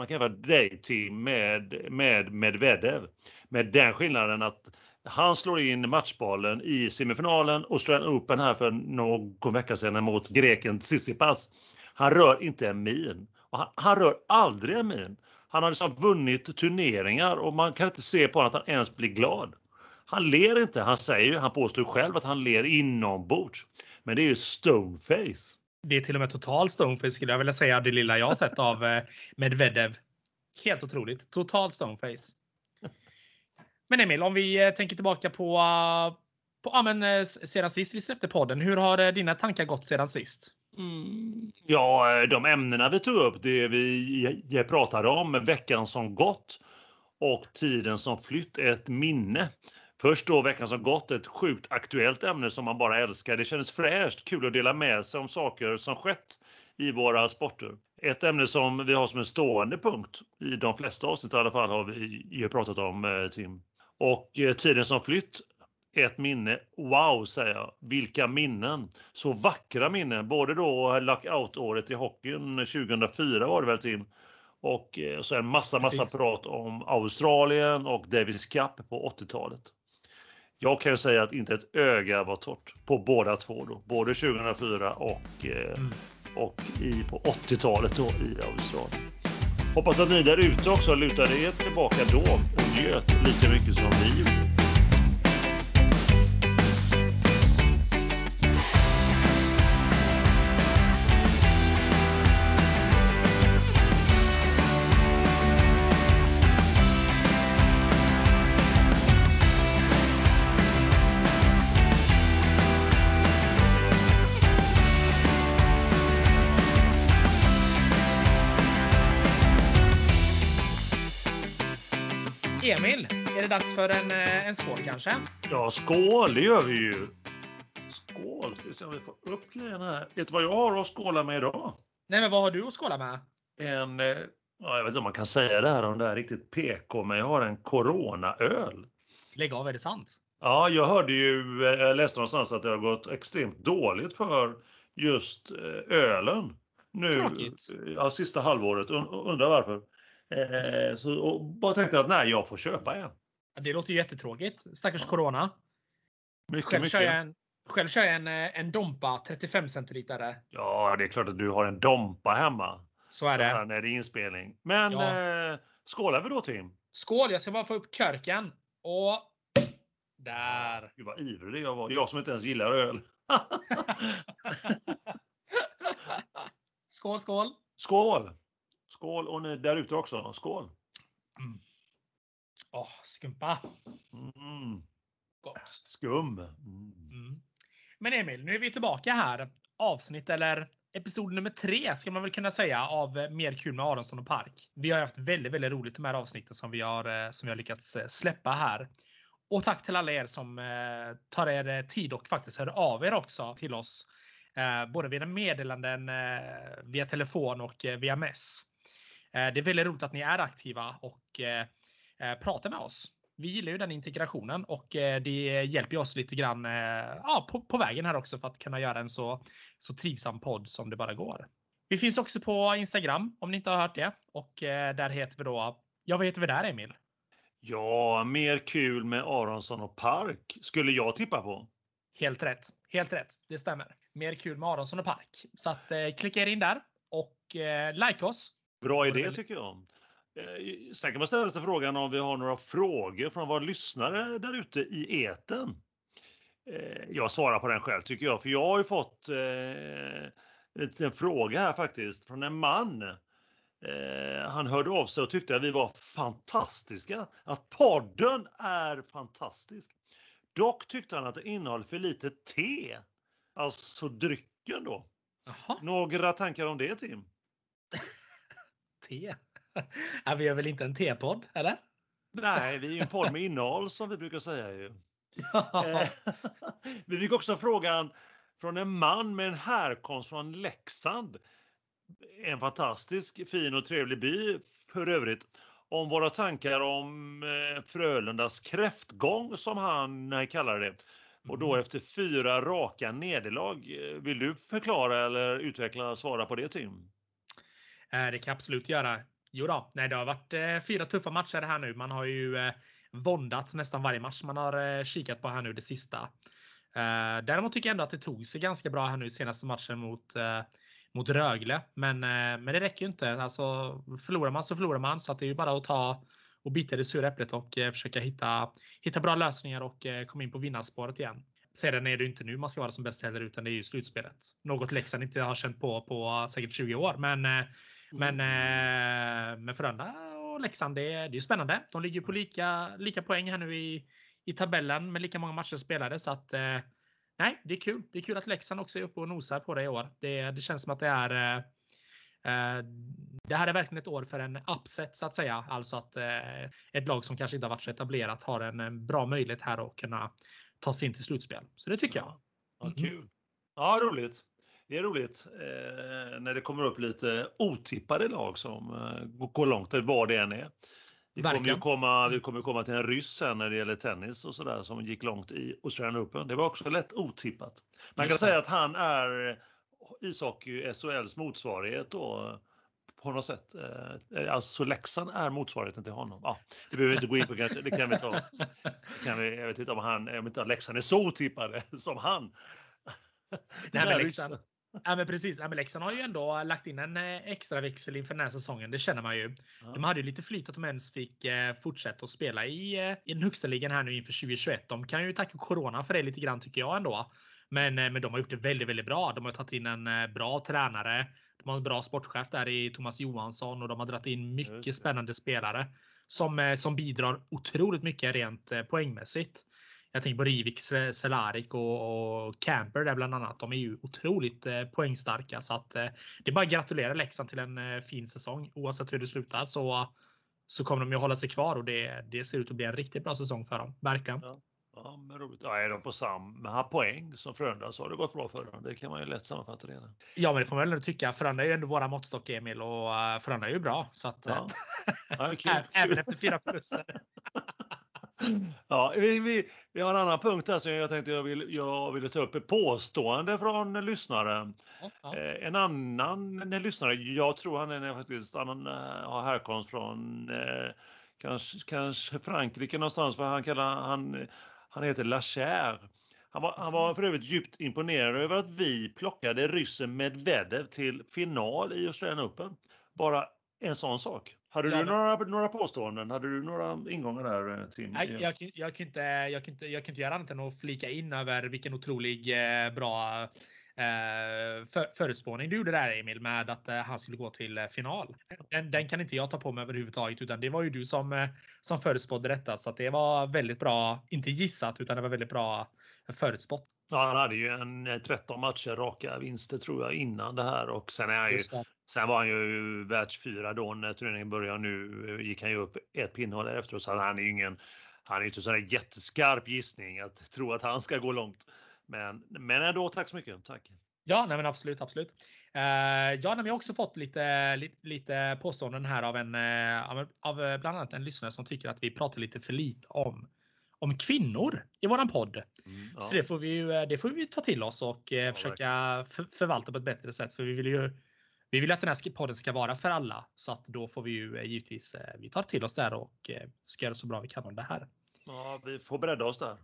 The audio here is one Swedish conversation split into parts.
man kan jämföra Dayteam med, med Medvedev. Med den skillnaden att han slår in matchbollen i semifinalen Australian Open här för någon vecka sedan mot greken Tsitsipas. Han rör inte en min. Och han, han rör aldrig en min. Han har liksom vunnit turneringar och man kan inte se på honom att han ens blir glad. Han ler inte. Han säger ju, han påstår själv att han ler inombords. Men det är ju stoneface. Det är till och med total stoneface skulle jag vilja säga, det lilla jag har sett av eh, Medvedev. Helt otroligt. Total stoneface. Men Emil, om vi eh, tänker tillbaka på, på ja, men, eh, sedan sist vi släppte podden. Hur har dina tankar gått sedan sist? Mm, ja, de ämnena vi tog upp, det vi pratade om, veckan som gått och tiden som flytt, ett minne. Först då veckan som gått, ett sjukt aktuellt ämne som man bara älskar. Det kändes fräscht, kul att dela med sig om saker som skett i våra sporter. Ett ämne som vi har som en stående punkt i de flesta avsnitt i alla fall har vi ju pratat om eh, Tim. Och eh, tiden som flytt, ett minne. Wow säger jag. Vilka minnen! Så vackra minnen. Både då lockout-året i hockeyn 2004 var det väl Tim? Och eh, så en massa, massa Precis. prat om Australien och Davis Cup på 80-talet. Jag kan ju säga att inte ett öga var torrt på båda två då. Både 2004 och, eh, mm. och i, på 80-talet då i Australien. Hoppas att ni där ute också lutade er tillbaka då och njöt lika mycket som vi gjorde. Dags för en, eh, en skål kanske? Ja, skål, det gör vi ju. Skål, ska vi se om vi får upp grejerna här. Vet du vad jag har att skåla med idag? Nej, men vad har du att skåla med? En, eh, ja, jag vet inte om man kan säga det här om det är riktigt PK, men jag har en Corona-öl. Lägg av, är det sant? Ja, jag hörde ju, eh, jag läste någonstans att det har gått extremt dåligt för just ölen. Nu, Tråkigt. ja, sista halvåret. Undrar varför. Så, och bara tänkte att nej, jag får köpa en. Det låter jättetråkigt. Stackars. Corona. Mycket, själv, mycket. Kör jag en, själv kör jag en, eh, en Dompa 35 centilitare. Ja, det är klart att du har en Dompa hemma. Så är det. Så när det är inspelning. Men ja. eh, skålar vi då Tim? Skål! Jag ska bara få upp körken. Och där. Gud vad ivrig jag var. Jag som inte ens gillar öl. skål, skål! Skål! Skål och ni där ute också. Skål! Mm. Åh, skumpa. Mm. Gott. Skum. Mm. Mm. Men Emil, nu är vi tillbaka här. Avsnitt eller episod nummer tre ska man väl kunna säga av Mer kul med Aronsson och Park. Vi har haft väldigt, väldigt roligt de här avsnitten som vi har, eh, som vi har lyckats eh, släppa här. Och tack till alla er som eh, tar er tid och faktiskt hör av er också till oss. Både via meddelanden, via telefon och via mess. Det är väldigt roligt att ni är aktiva och Eh, prata med oss. Vi gillar ju den integrationen och eh, det hjälper oss lite grann eh, ja, på, på, vägen här också för att kunna göra en så, så trivsam podd som det bara går. Vi finns också på Instagram om ni inte har hört det och där heter vi då, ja vad heter vi där Emil? Ja, mer kul med Aronsson och Park skulle jag tippa på. Helt rätt, helt rätt. Det stämmer. Mer kul med Aronsson och Park. Så att eh, klicka er in där och eh, like oss. Bra idé tycker jag. Eh, sen kan man ställa sig frågan om vi har några frågor från våra lyssnare där ute i eten. Eh, jag svarar på den själv tycker jag, för jag har ju fått eh, en fråga här faktiskt från en man. Han hörde av sig och tyckte att vi var fantastiska, att podden är fantastisk. Dock tyckte han att det innehåller för lite te, alltså drycken då. Aha. Några tankar om det Tim? Te? vi är väl inte en T-podd, eller? Nej, vi är ju en podd med innehåll som vi brukar säga ju. Eh, vi fick också frågan från en man med en härkomst från Leksand. En fantastisk fin och trevlig by för övrigt. Om våra tankar om eh, Frölundas kräftgång som han eh, kallar det. Och då mm. efter fyra raka nederlag. Vill du förklara eller utveckla svara på det Tim? Eh, det kan jag absolut göra. Jo då, nej, det har varit eh, fyra tuffa matcher här nu. Man har ju eh, våndats nästan varje match man har kikat på här nu det sista. Däremot tycker jag ändå att det tog sig ganska bra här nu senaste matchen mot, mot Rögle. Men, men det räcker ju inte. Alltså, förlorar man så förlorar man. Så att det är ju bara att ta och bita det sura äpplet och försöka hitta, hitta bra lösningar och komma in på vinnarspåret igen. Sedan är det inte nu man ska vara som bäst heller utan det är ju slutspelet. Något Leksand inte har känt på på säkert 20 år. Men, men, eh, men Frölunda och Leksand, det, det är spännande. De ligger på lika, lika poäng här nu i, i tabellen med lika många matcher spelade. Så att, eh, nej, det är kul. Det är kul att Leksand också är uppe och nosar på det i år. Det, det känns som att det är eh, det här är verkligen ett år för en upset så att säga. Alltså att ett lag som kanske inte har varit så etablerat har en bra möjlighet här att kunna ta sig in till slutspel. Så det tycker jag. Ja, mm. kul. Ja, roligt. Det är roligt eh, när det kommer upp lite otippade lag som eh, går långt, vad det än är. Vi kommer, ju komma, vi kommer komma till en ryss sen när det gäller tennis och sådär som gick långt i Australian Open. Det var också lätt otippat. Man kan säga att han är ishockey SHLs motsvarighet då på något sätt. Eh, alltså Leksand är motsvarigheten till honom. Ja, det behöver vi inte gå in på kanske. Det kan vi ta. Kan vi, jag vet inte om han, om inte Leksand är så otippade som han. Nej, men Leksand, Ja, men precis. Ja, men Leksand har ju ändå lagt in en eh, extra växel inför den här säsongen. Det känner man ju. Ja. De hade ju lite flyt att de ens fick eh, fortsätta att spela i, eh, i den högsta ligan här nu inför 2021. De kan ju tacka Corona för det lite grann tycker jag ändå. Men, men de har gjort det väldigt, väldigt bra. De har tagit in en bra tränare. De har en bra sportchef där i Thomas Johansson och de har dragit in mycket spännande spelare som, som bidrar otroligt mycket rent poängmässigt. Jag tänker på Rivik, Cehlárik och, och, Camper där bland annat. De är ju otroligt eh, poängstarka så att eh, det är bara att gratulera Leksand till en eh, fin säsong. Oavsett hur det slutar så, så kommer de ju hålla sig kvar och det, det ser ut att bli en riktigt bra säsong för dem. Verkligen. Ja. Ja, men roligt. Ja, är de på samma poäng som Frölunda så har det gått bra för dem. Det kan man ju lätt sammanfatta det. Ja, men det får man väl tycka. Frölunda är ju ändå våra måttstock Emil och Frölunda är ju bra. Så att, ja. Ja, även efter fyra förluster. Ja, vi, vi, vi, har en annan punkt här som jag tänkte jag, vill, jag ville ta upp. Ett påstående från lyssnare. Ja. Eh, en annan lyssnare, jag tror han är faktiskt, han eh, har härkomst från eh, kanske, kanske Frankrike någonstans för han, kallar, han, han heter Lacher. Han var, han var för övrigt djupt imponerad över att vi plockade ryssen Medvedev till final i Australian Open. Bara en sån sak. Hade du några, några påståenden? Hade du några ingångar där eh, Tim? Jag, jag, jag, kan inte, jag, kan inte, jag kan inte göra annat än att flika in över vilken otrolig eh, bra eh, för, förutspåning du gjorde där Emil med att eh, han skulle gå till eh, final. Den, den, kan inte jag ta på mig överhuvudtaget utan det var ju du som, eh, som förutspådde detta så att det var väldigt bra, inte gissat utan det var väldigt bra förutspått. Ja, han hade ju en 13 matcher raka vinster tror jag innan det här och sen är han ju Sen var han ju världsfyra då när turneringen började. Nu gick han ju upp ett pinnhål efteråt så han är ju ingen, han är inte så jätteskarp gissning att tro att han ska gå långt. Men, men ändå, tack så mycket. Tack. Ja, nej men absolut, absolut. Uh, ja, men jag har också fått lite, lite, lite påståenden här av en, av, av bland annat en lyssnare som tycker att vi pratar lite för lite om om kvinnor i våran podd. Mm, ja. Så det får, vi, det får vi ta till oss och ja, försöka för, förvalta på ett bättre sätt. För vi vill ju vi vill att den här podden ska vara för alla så att då får vi ju eh, givetvis eh, vi tar till oss där och eh, ska göra så bra vi kan om det här. Ja, vi får bredda oss där.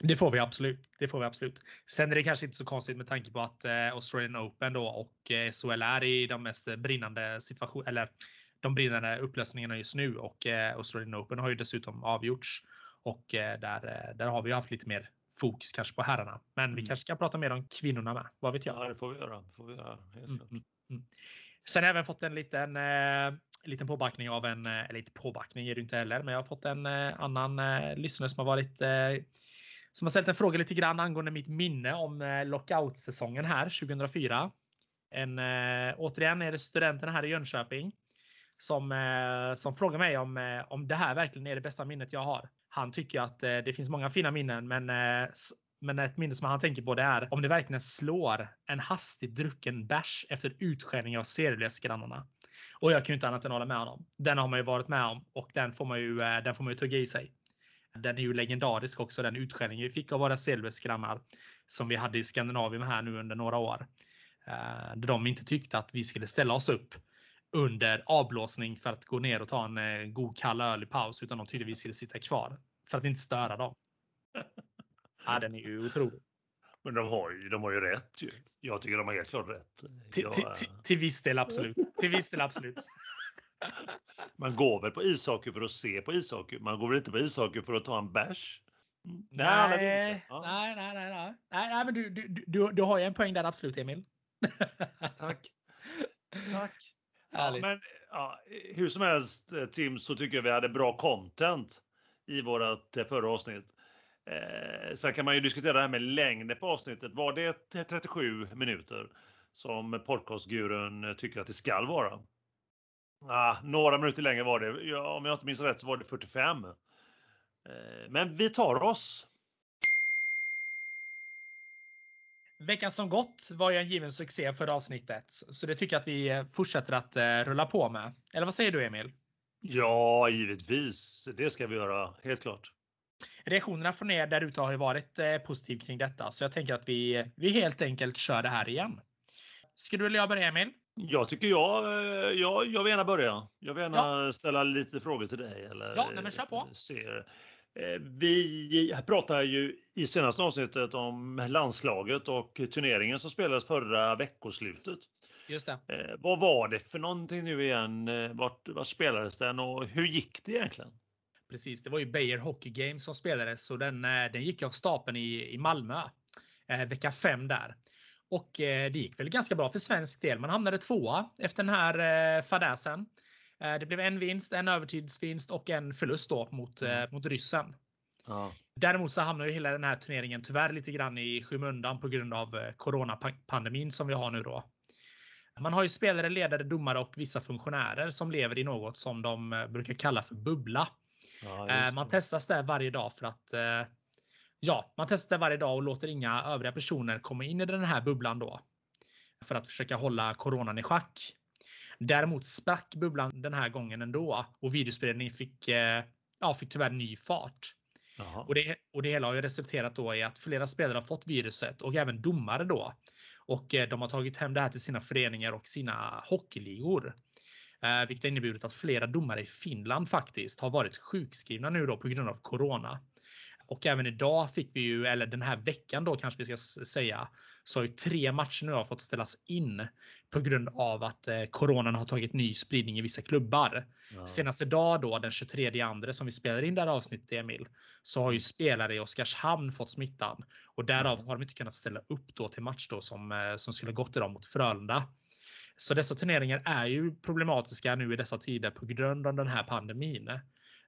Det får vi absolut. Det får vi absolut. Sen är det kanske inte så konstigt med tanke på att Australian Open då och SHL är i de mest brinnande situationer eller de brinnande upplösningarna just nu och Australian Open har ju dessutom avgjorts och där, där har vi haft lite mer fokus kanske på herrarna. Men mm. vi kanske kan prata mer om kvinnorna med. Vad vet jag? Ja, det får vi göra. Det får vi göra mm. mm. Mm. Sen har jag även fått en liten, eh, liten påbackning av en, eh, eller inte påbackning är det inte heller, men jag har fått en eh, annan eh, lyssnare som har varit eh, som har ställt en fråga lite grann angående mitt minne om eh, lockout-säsongen här 2004. En, eh, återigen är det studenterna här i Jönköping som, eh, som frågar mig om, eh, om det här verkligen är det bästa minnet jag har. Han tycker att eh, det finns många fina minnen, men eh, men ett minne som han tänker på det är om det verkligen slår en hastigt drucken bärs efter utskällning av serielösgrannarna. Och jag kan ju inte annat än hålla med honom. Den har man ju varit med om och den får man ju, eh, den får man ju tugga i sig. Den är ju legendarisk också den utskällning vi fick av våra serielösgrannar som vi hade i Skandinavien här nu under några år. Där de inte tyckte att vi skulle ställa oss upp under avblåsning för att gå ner och ta en eh, god kall öl i paus utan de tyckte vi skulle sitta kvar för att inte störa dem. Ja, den är ju otrolig. Men de har ju, de har ju rätt ju. Jag tycker de har helt klart rätt. Till, Jag, till, till, till viss del absolut. Till viss del absolut. man går väl på ishockey för att se på ishockey. Man går väl inte på ishockey för att ta en bärs? Mm. Nej, det. Ja. nej, nej, nej, nej, nej, nej, men du, du, du, du har ju en poäng där absolut Emil. Tack. Tack. Ja, men ja, hur som helst eh, Tim så tycker jag vi hade bra content i vårat eh, förra avsnitt. Eh, sen kan man ju diskutera det här med längden på avsnittet. Var det 37 minuter som podcastgurun eh, tycker att det skall vara? Ah, några minuter längre var det. Ja, om jag inte minns rätt så var det 45. Eh, men vi tar oss. Veckan som gått var ju en given succé för avsnittet, så det tycker jag att vi fortsätter att eh, rulla på med. Eller vad säger du Emil? Ja, givetvis. Det ska vi göra, helt klart. Reaktionerna från er där ute har ju varit eh, positiv kring detta, så jag tänker att vi, vi helt enkelt kör det här igen. Ska du jag börja Emil? Jag tycker jag, eh, jag, jag vill gärna börja. Jag vill gärna ställa lite frågor till dig. Eller, Ja, nej, men kör på. Ser. Eh, Vi pratar ju i senaste avsnittet om landslaget och turneringen som spelades förra veckoslutet. Just det. Eh, Vad var det för någonting nu igen? Eh, Vart, vart spelades den och hur gick det egentligen? Precis, det var ju Beijer Hockey Games som spelades och den, den gick av stapeln i, i Malmö. Vecka 5 där. Och det gick väl ganska bra för svensk del. Man hamnade tvåa efter den här fadäsen. Eh, det blev en vinst, en övertidsvinst och en förlust då mot, eh, mot ryssen. Ja. Däremot så hamnar ju hela den här turneringen tyvärr lite grann i skymundan på grund av eh, coronapandemin som vi har nu då. Man har ju spelare, ledare, domare och vissa funktionärer som lever i något som de brukar kalla för bubbla. Ja, Man testas där varje dag för att Ja, man testar varje dag och låter inga övriga personer komma in i den här bubblan då. För att försöka hålla coronan i schack. Däremot sprack bubblan den här gången ändå och videospelningen fick, eh, ja, fick tyvärr ny fart. Och det, och det hela har ju resulterat då i att flera spelare har fått viruset och även domare då. Och eh, de har tagit hem det här till sina föreningar och sina hockeyligor. Eh, vilket har inneburit att flera domare i Finland faktiskt har varit sjukskrivna nu då på grund av corona. Och även idag fick vi ju, eller den här veckan då kanske vi ska säga, så har ju tre matcher nu har fått ställas in på grund av att eh, coronan har tagit ny spridning i vissa klubbar. Ja. Senast idag då den 23 andra som vi spelar in det här avsnittet Emil, så har ju spelare i Oskarshamn fått smittan och därav Mm. har de inte kunnat ställa upp då till match då som, eh, som skulle gått idag mot Frölunda. Så dessa turneringar är ju problematiska nu i dessa tider på grund av den här pandemin.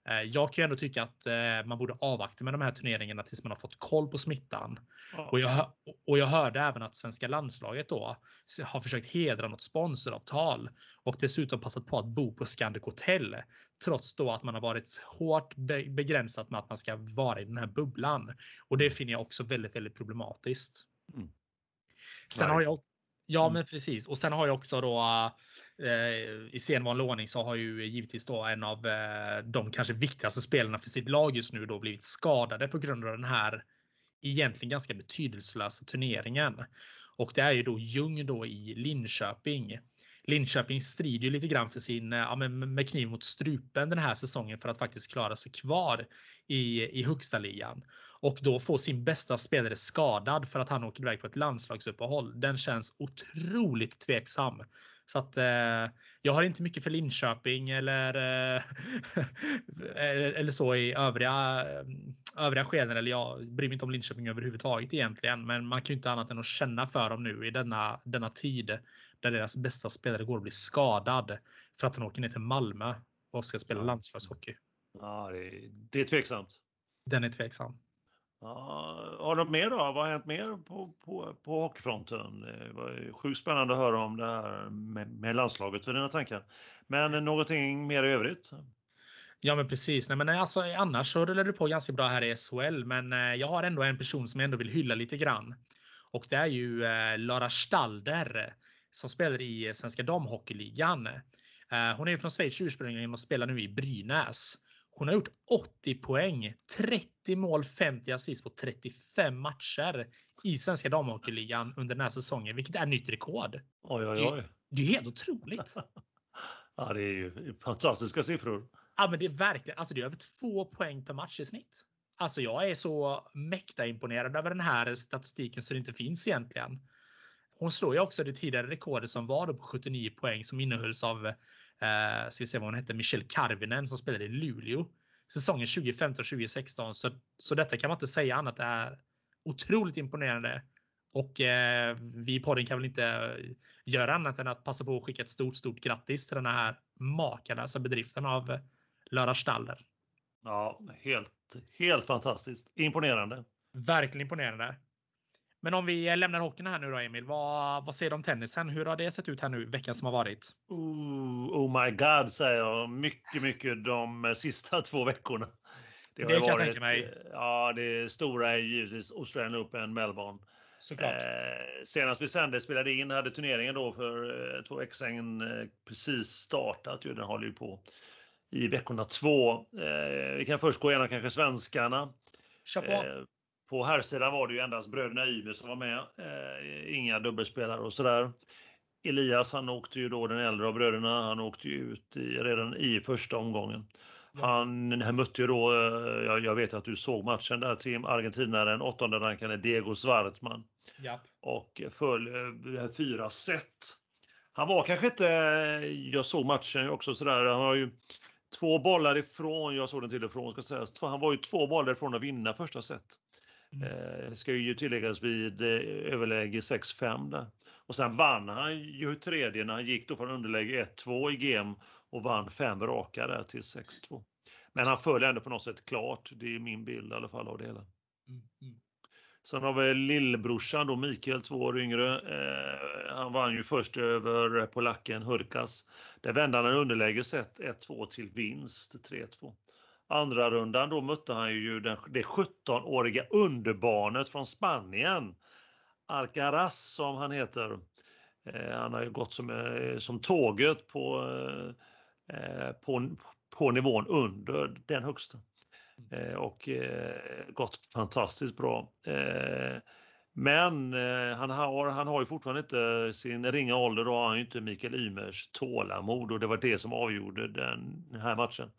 Eh, Jag kan ju ändå tycka att eh, man borde avvakta med de här turneringarna tills man har fått koll på smittan. Ja. Och jag, och jag hörde även att svenska landslaget då har försökt hedra något sponsoravtal och dessutom passat på att bo på Scandic Hotel. Trots då att man har varit hårt be- begränsat med att man ska vara i den här bubblan. Och det finner jag också väldigt, väldigt problematiskt. Mm. Sen har jag Ja, Mm. men precis. Och sen har jag också då eh, Eh, i sedvanlig ordning så har ju givetvis då en av eh, de kanske viktigaste spelarna för sitt lag just nu då blivit skadade på grund av den här egentligen ganska betydelselösa turneringen. Och det är ju då Ljung då i Linköping. Linköping strider ju lite grann för sin, eh, ja, men med kniv mot strupen den här säsongen för att faktiskt klara sig kvar i, i högsta ligan. Och då få sin bästa spelare skadad för att han åker iväg på ett landslagsuppehåll. Den känns otroligt tveksam. Så att eh, jag har inte mycket för Linköping eller, eh, eller, så i övriga, eh, övriga skeden. Eller jag bryr mig inte om Linköping överhuvudtaget egentligen. Men man kan ju inte annat än att känna för dem nu i denna, denna tid där deras bästa spelare går att bli skadad för att han åker ner till Malmö och ska spela landslagshockey. Ja, det, det är tveksamt. Den är tveksam. Ja, har något mer då? Vad har hänt mer på, på, på hockeyfronten? Det var ju sjukt spännande att höra om det här med, med landslaget och dina tankar. Men någonting mer i övrigt? Ja men precis. Nej, men alltså, annars så rullar det på ganska bra här i SHL. Men eh, jag har ändå en person som jag ändå vill hylla lite grann. Och det är ju eh, Lara Stalder som spelar i Svenska Damhockeyligan. Eh, hon är från Schweiz ursprungligen och spelar nu i Brynäs. Hon har gjort 80 poäng, 30 mål, 50 assist på 35 matcher i Svenska Damhockeyligan under den här säsongen, vilket är nytt rekord. Oj, oj, oj. Det är helt otroligt. Ja, det är ju fantastiska siffror. Ja, men det är verkligen, alltså det är över två poäng per match i snitt. Alltså jag är så mäkta imponerad över den här statistiken så det inte finns egentligen. Hon slår ju också det tidigare rekordet som var då på 79 poäng som innehölls av, eh, ska se vad hon hette, Michelle Karvinen som spelade i Luleå säsongen 2015-2016. Så, så detta kan man inte säga annat är otroligt imponerande. Och eh, vi i podden kan väl inte göra annat än att passa på att skicka ett stort, stort grattis till den här makalösa bedriften av Lara Staller. Ja, helt, helt fantastiskt. Imponerande. Verkligen imponerande. Men om vi lämnar hockeyn här nu då Emil. Vad, vad säger du om tennisen? Hur har det sett ut här nu veckan som har varit? Oh, oh my god säger jag. Mycket, mycket de sista två veckorna. Det, det kan varit, jag tänka mig. Ja, det stora är givetvis Australian Open Melbourne. Såklart. Eh, senast vi sände spelade in hade turneringen då för eh, två veckor sedan eh, precis startat. Ju, den håller ju på i veckorna två. Eh, vi kan först gå igenom kanske svenskarna. Eh, på herrsidan var det ju endast bröderna Ymer som var med. Eh, inga dubbelspelare och sådär. Elias han åkte ju då den äldre av bröderna. Han åkte ju ut i, redan i första omgången. Han, han mötte ju då, eh, jag, jag, vet att du såg matchen där, Tim, argentinaren, åttonde rankade Diego Svartman. Ja. Och föll eh, fyra set. Han var kanske inte, jag såg matchen också sådär, han var ju två bollar ifrån, jag såg den till och från ska sägas, han var ju två bollar ifrån att vinna första set. Mm. Eh, ska ju tilläggas vid eh, överläge 6-5 där. Och sen vann han ju tredje när han gick då från underläge 1-2 i game och vann fem raka där till 6-2. Men han föll ändå på något sätt klart. Det är min bild i alla fall av det hela. Mm, mm. Sen har vi lillbrorsan då, Mikael, två år yngre. Eh, han vann ju först över polacken Hurkas. Där vände han en underläge set 1-2 till vinst 3-2. Andra rundan då mötte han ju den, det 17-åriga underbarnet från Spanien. Alcaraz som han heter. Eh, han har ju gått som, eh, som tåget på, eh, eh på, på nivån under den högsta. Eh, och eh, gått fantastiskt bra. Eh, men eh, han, har, han har ju fortfarande inte sin ringa ålder, då har han ju inte Mikael Ymers tålamod och det var det som avgjorde den här matchen.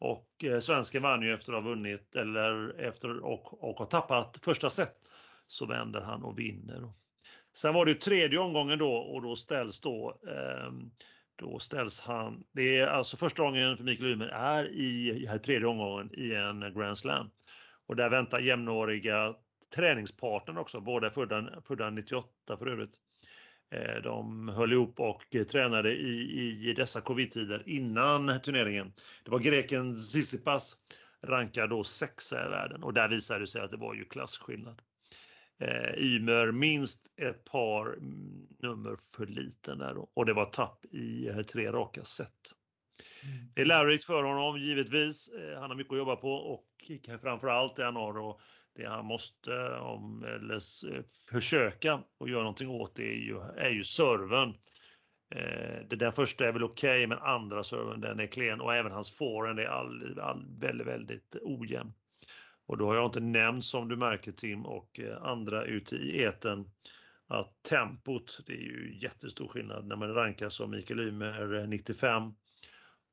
Och eh, svensken vann ju efter att ha vunnit eller efter och, och ha tappat första set. Så vänder han och vinner. Sen var det ju tredje omgången då och då ställs då eh, då ställs han, det är alltså första gången för Mikael Ymer är i, i tredje omgången i en Grand Slam. Och där väntar jämnåriga träningspartnern också, båda födda, födda 98 för övrigt. Eh, de höll ihop och tränade i, i dessa covid-tider innan turneringen. Det var greken Tsitsipas, rankad då sexa i världen och där visade det sig att det var ju klasskillnad. Eh, Ymer minst ett par nummer för liten där då. och det var tapp i eh, tre raka set. Mm. Det är lärorikt för honom givetvis. Eh, han har mycket att jobba på och framförallt det han har och det han måste om, eller, försöka och göra någonting åt det är ju, är ju serven. Eh, det där första är väl okej, okay, men andra serven den är klen och även hans forehand är all, all, väldigt, väldigt ojämn. Och då har jag inte nämnt som du märker Tim och eh, andra ute i eten att tempot, det är ju jättestor skillnad när man rankar som Mikael Ymer eh, 95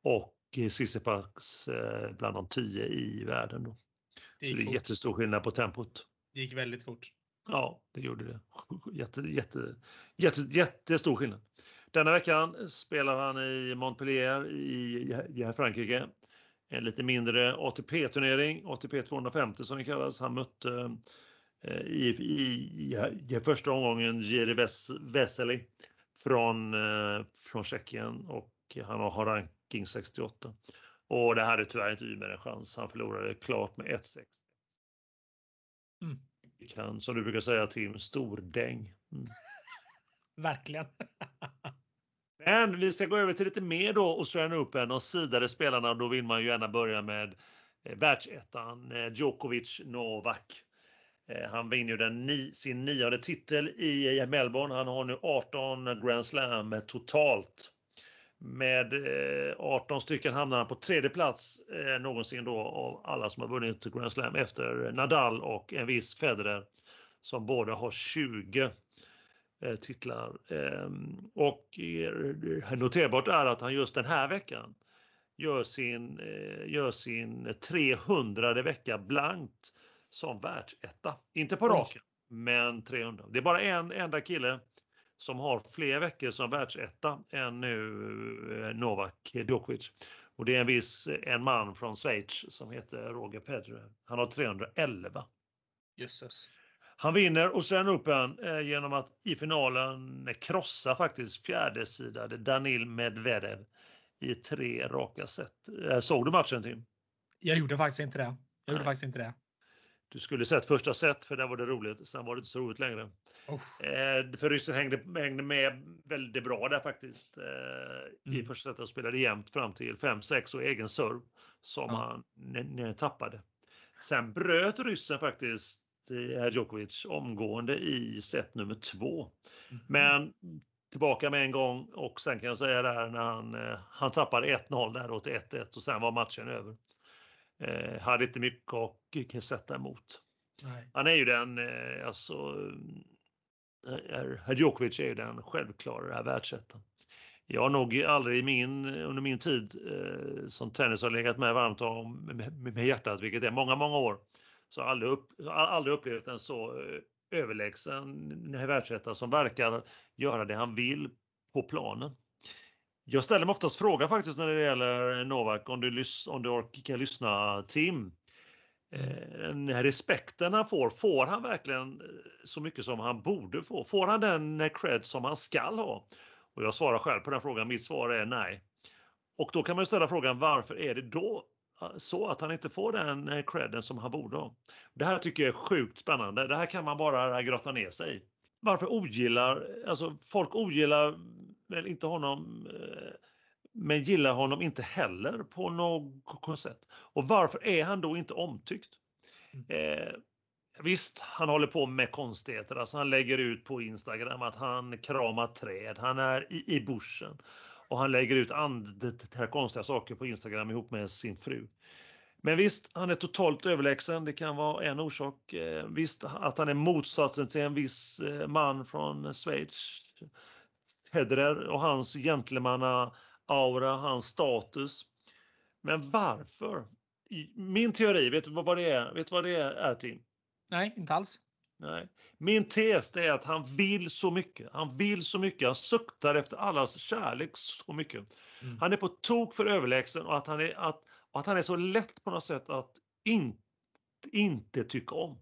och eh, Tsitsipas bland de 10 i världen. Då. Det så det är fort. jättestor skillnad på tempot. Det gick väldigt fort. Ja, det gjorde det. Jätte, jätte, jätte, jättestor skillnad. Denna veckan spelar han i Montpellier i, i Frankrike. En lite mindre ATP-turnering, ATP 250 som det kallas. Han mötte eh, i, i, i, första omgången Jiri Vesely från, eh, från Tjeckien och han har ranking 68. Och det hade tyvärr inte Ymer en chans. Han förlorade klart med 1-6. Mm. Kan, som du brukar säga Tim, stordäng. Mm. Verkligen. Men vi ska gå över till lite mer då Australian Open och sidade spelarna. Då vill man ju gärna börja med eh, världsettan eh, Djokovic Novak. Eh, han vinner ju den sin nionde titel i Melbourne. Han har nu 18 Grand Slam totalt. Med 18 eh, stycken hamnar han på tredje plats eh, någonsin då av alla som har vunnit Grand Slam efter Nadal och en viss Federer som båda har 20. eh, titlar. Ehm, och noterbart är att han just den här veckan gör sin, gör sin 300 vecka blankt som världsetta. Inte på raken, men 300. Det är bara en enda kille som har fler veckor som världsetta än nu Novak Djokovic. Och det är en viss en man från Schweiz som heter Roger Federer. Han har 311. Jösses. Han vinner Australian Open eh, genom att i finalen krossa faktiskt fjärdesidade Danil Medvedev i tre raka set. Eh, såg du matchen Tim? Jag gjorde faktiskt inte det. Jag gjorde faktiskt inte det. Du skulle sett första set för där var det roligt. Sen var det inte så roligt längre. Oh. för ryssen hängde, hängde med väldigt bra där faktiskt. Eh, mm. I första setet och spelade jämnt fram till 5-6 och egen serv som ja. han tappade. Sen bröt ryssen faktiskt eh, Djokovic omgående i set nummer två. Mm. Men tillbaka med en gång och sen kan jag säga där när han, eh, han tappade 1-0 där till 1-1 och sen var matchen över. Eh, hade inte mycket att sätta emot. Nej. Han är ju den, eh, alltså, eh, Djokovic är ju den självklara världsettan. Jag har nog aldrig i min, under min tid eh, som tennis har legat med varmt om med, med hjärtat, vilket är många, många år, så har aldrig, upp, aldrig upplevt en så eh, överlägsen världsetta som verkar göra det han vill på planen. Jag ställer mig oftast frågan faktiskt när det gäller Novak om du, om du orkar lyssna Tim. Eh, den här respekten han får, får han verkligen eh, så mycket som han borde få? Får han den cred som han skall ha? Och jag svarar själv på den frågan, mitt svar är nej. Och då kan man ställa frågan varför är det då eh, så att han inte får den credden som han borde ha? Det här tycker jag är sjukt spännande. Det här kan man bara grotta ner sig i. Varför ogillar, alltså folk ogillar väl inte honom eh, men gillar honom inte heller på något sätt. Och varför är han då inte omtyckt? Mm. Eh, visst, han håller på med konstigheter. Alltså han lägger ut på Instagram att han kramar träd, han är i, i bussen och han lägger ut andra konstiga saker på Instagram ihop med sin fru. Men visst, han är totalt överlägsen. Det kan vara en orsak. Eh, visst, att han är motsatsen till en viss eh, man från Schweiz. Federer och hans gentlemanna-aura, hans status. Men varför? Min teori, vet du vad det är? Vet du vad det är, Tim? Nej, inte alls. Nej. Min tes är att han vill så mycket. Han vill så mycket. Han suktar efter allas kärlek så mycket. Mm. Han är på tok för överlägsen och att han är, att, att han är så lätt på något sätt att in, inte tycka om.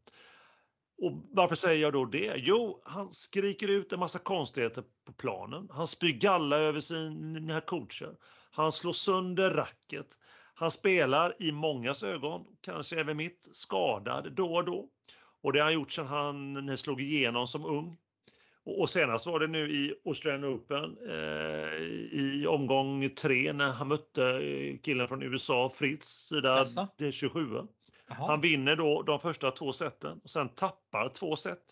Och varför säger jag då det? Jo, han skriker ut en massa konstigheter på planen. Han spyr galla över sina coacher. Han slår sönder racket. Han spelar i mångas ögon, kanske även mitt, skadad då och då. Och det har han gjort sedan han slog igenom som ung. Och senast var det nu i Australian Open eh, i omgång tre när han mötte killen från USA, Fritz, sida 27. Aha. Han vinner då de första två seten och sen tappar två set.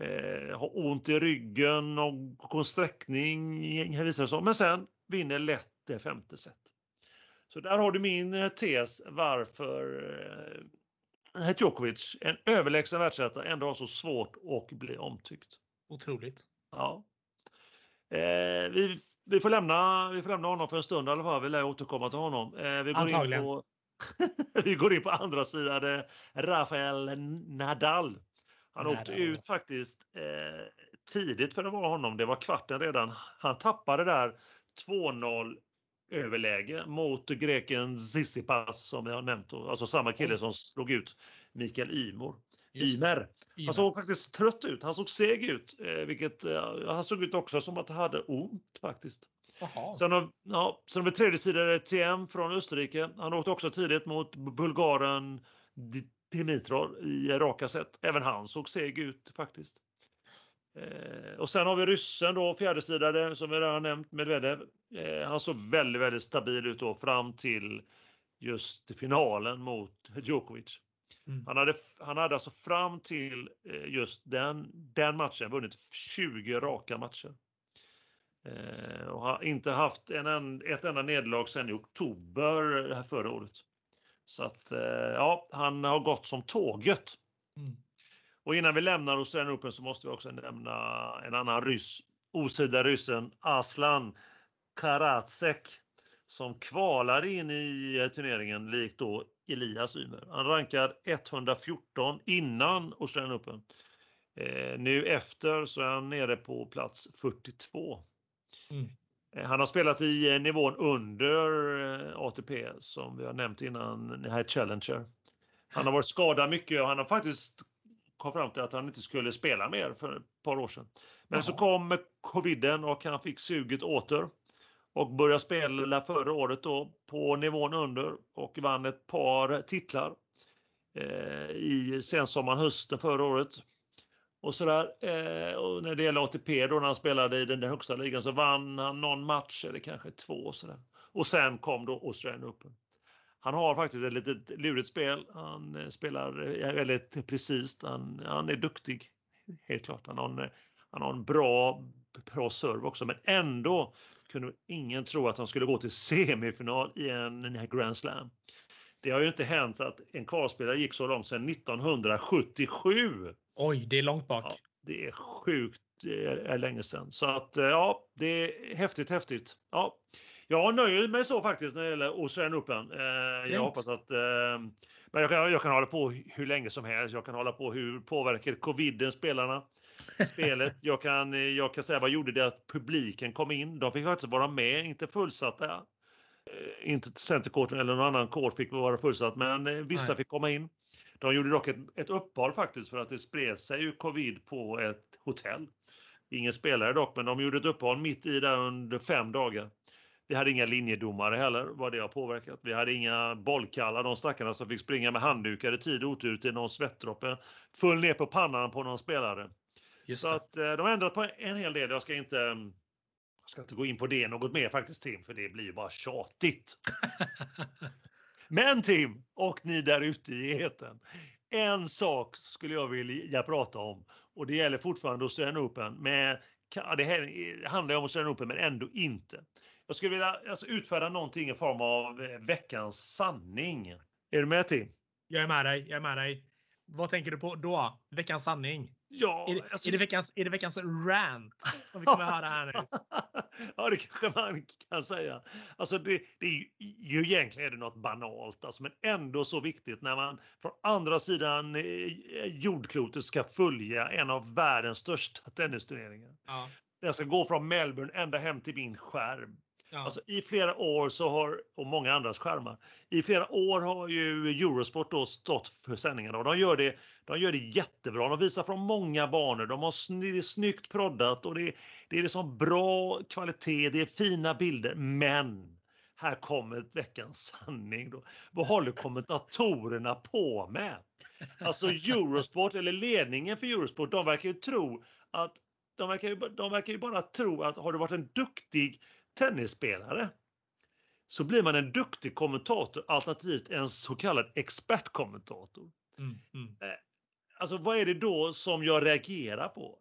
Eh, har ont i ryggen och en sträckning visar det så. Men sen vinner lätt det femte set. Så där har du min eh, tes varför eh, Djokovic, en överlägsen världsetta, ändå har så svårt att bli omtyckt. Otroligt. Ja. Eh, vi, vi, får lämna, vi får lämna honom för en stund i alla fall. Vi lär återkomma till honom. Eh, vi går Antagligen. In på, vi går in på andra sidan. Rafael Nadal. Han Nadal. åkte ut faktiskt eh, tidigt för att vara honom. Det var kvarten redan. Han tappade där 2-0 överläge mot greken Tsitsipas som vi har nämnt. Alltså samma kille som slog ut Mikael Ymor. Ymer. Han såg faktiskt trött ut. Han såg seg ut, eh, vilket eh, han såg ut också som att han hade ont faktiskt. Sen har, ja, sen har vi tredje sidan TM från Österrike. Han åkte också tidigt mot bulgaren Dimitrov i raka set. Även han såg seg ut faktiskt. Eh, och sen har vi ryssen då, fjärdesidade som vi redan nämnt, Medvedev. Eh, han såg väldigt, väldigt stabil ut då fram till just finalen mot Djokovic. Mm. Han, hade, han hade alltså fram till eh, just den, den matchen vunnit 20 raka matcher. Eh, och har inte haft en, ett enda nederlag sedan i oktober förra året. Så att eh, ja, han har gått som tåget. Mm. Och innan vi lämnar Australian Open så måste vi också nämna en annan ryss, osida ryssen Aslan Karatsek som kvalar in i turneringen likt då Elias Ymer. Han rankar 114 innan Australian Open. Eh, nu efter så är han nere på plats 42. Mm. Eh, han har spelat i eh, nivån under eh, ATP som vi har nämnt innan, det här Challenger. Han har varit skadad mycket och han har faktiskt kom fram till att han inte skulle spela mer för ett par år sedan. Men Jaha. så kom coviden och han fick suget åter och började spela förra året då på nivån under och vann ett par titlar eh, i sensommaren, hösten förra året. Och sådär. Eh, och när det gäller ATP då när han spelade i den där högsta ligan så vann han någon match eller kanske två och sådär. Och sen kom då Australian Open. Han har faktiskt ett litet lurigt spel. Han eh, spelar eh, väldigt precis. Han, han är duktig. Helt klart. Han har en, han har en bra, bra serve också men ändå kunde ingen tro att han skulle gå till semifinal i en Grand Slam. Det har ju inte hänt att en kvalspelare gick så långt sedan 1977. Oj, det är långt bak. Ja, det är sjukt det är länge sedan. Så att ja, det är häftigt, häftigt. Ja, jag nöjer mig så faktiskt när det gäller Australian Open. Eh, jag hoppas att eh, men jag kan, jag kan hålla på hur länge som helst. Jag kan hålla på hur påverkar coviden spelarna? Spelet. Jag kan, jag kan säga vad gjorde det att publiken kom in? De fick faktiskt vara med, inte fullsatta. Eh, inte centercourten eller någon annan kort fick vara fullsatt, men eh, vissa Nej. fick komma in. De gjorde dock ett, ett uppehåll faktiskt för att det spred sig ju covid på ett hotell. Ingen spelare dock, men de gjorde ett uppehåll mitt i där under fem dagar. Vi hade inga linjedomare heller, vad det har påverkat. Vi hade inga bollkallar, de stackarna som fick springa med handdukar i tid och otur till någon svettdroppe föll ner på pannan på någon spelare. Just så att eh, de har ändrat på en hel del. Jag ska inte jag ska inte gå in på det något mer faktiskt Tim, för det blir ju bara tjatigt. Men Tim och ni där ute i eten. En sak skulle jag vilja prata om och det gäller fortfarande Australian Open. Med, det här handlar om Australian Open men ändå inte. Jag skulle vilja alltså, utfärda någonting i form av eh, veckans sanning. Är du med Tim? Jag är med dig. Jag är med dig. Vad tänker du på då? Veckans sanning? Ja, är, det, alltså... är, det veckans, är det veckans rant som vi kommer att höra här nu? ja, det kanske man kan säga. Alltså det, det är ju, ju egentligen är det något banalt, alltså, men ändå så viktigt när man från andra sidan eh, jordklotet ska följa en av världens största tennisturneringar. Ja. Den ska gå från Melbourne ända hem till min skärm. Ja. Alltså, I flera år så har, och många andras skärmar, i flera år har ju Eurosport då stått för sändningarna och de gör det, de gör det jättebra. De visar från många banor, de har sny, snyggt proddat och det, det är liksom bra kvalitet, det är fina bilder, men här kommer veckans sanning. Då. Vad håller kommentatorerna på med? Alltså Eurosport eller ledningen för Eurosport, de verkar ju tro att de verkar, ju, de verkar ju bara tro att har du varit en duktig tennisspelare så blir man en duktig kommentator alternativt en så kallad expertkommentator. Mm, mm. Eh, alltså vad är det då som jag reagerar på?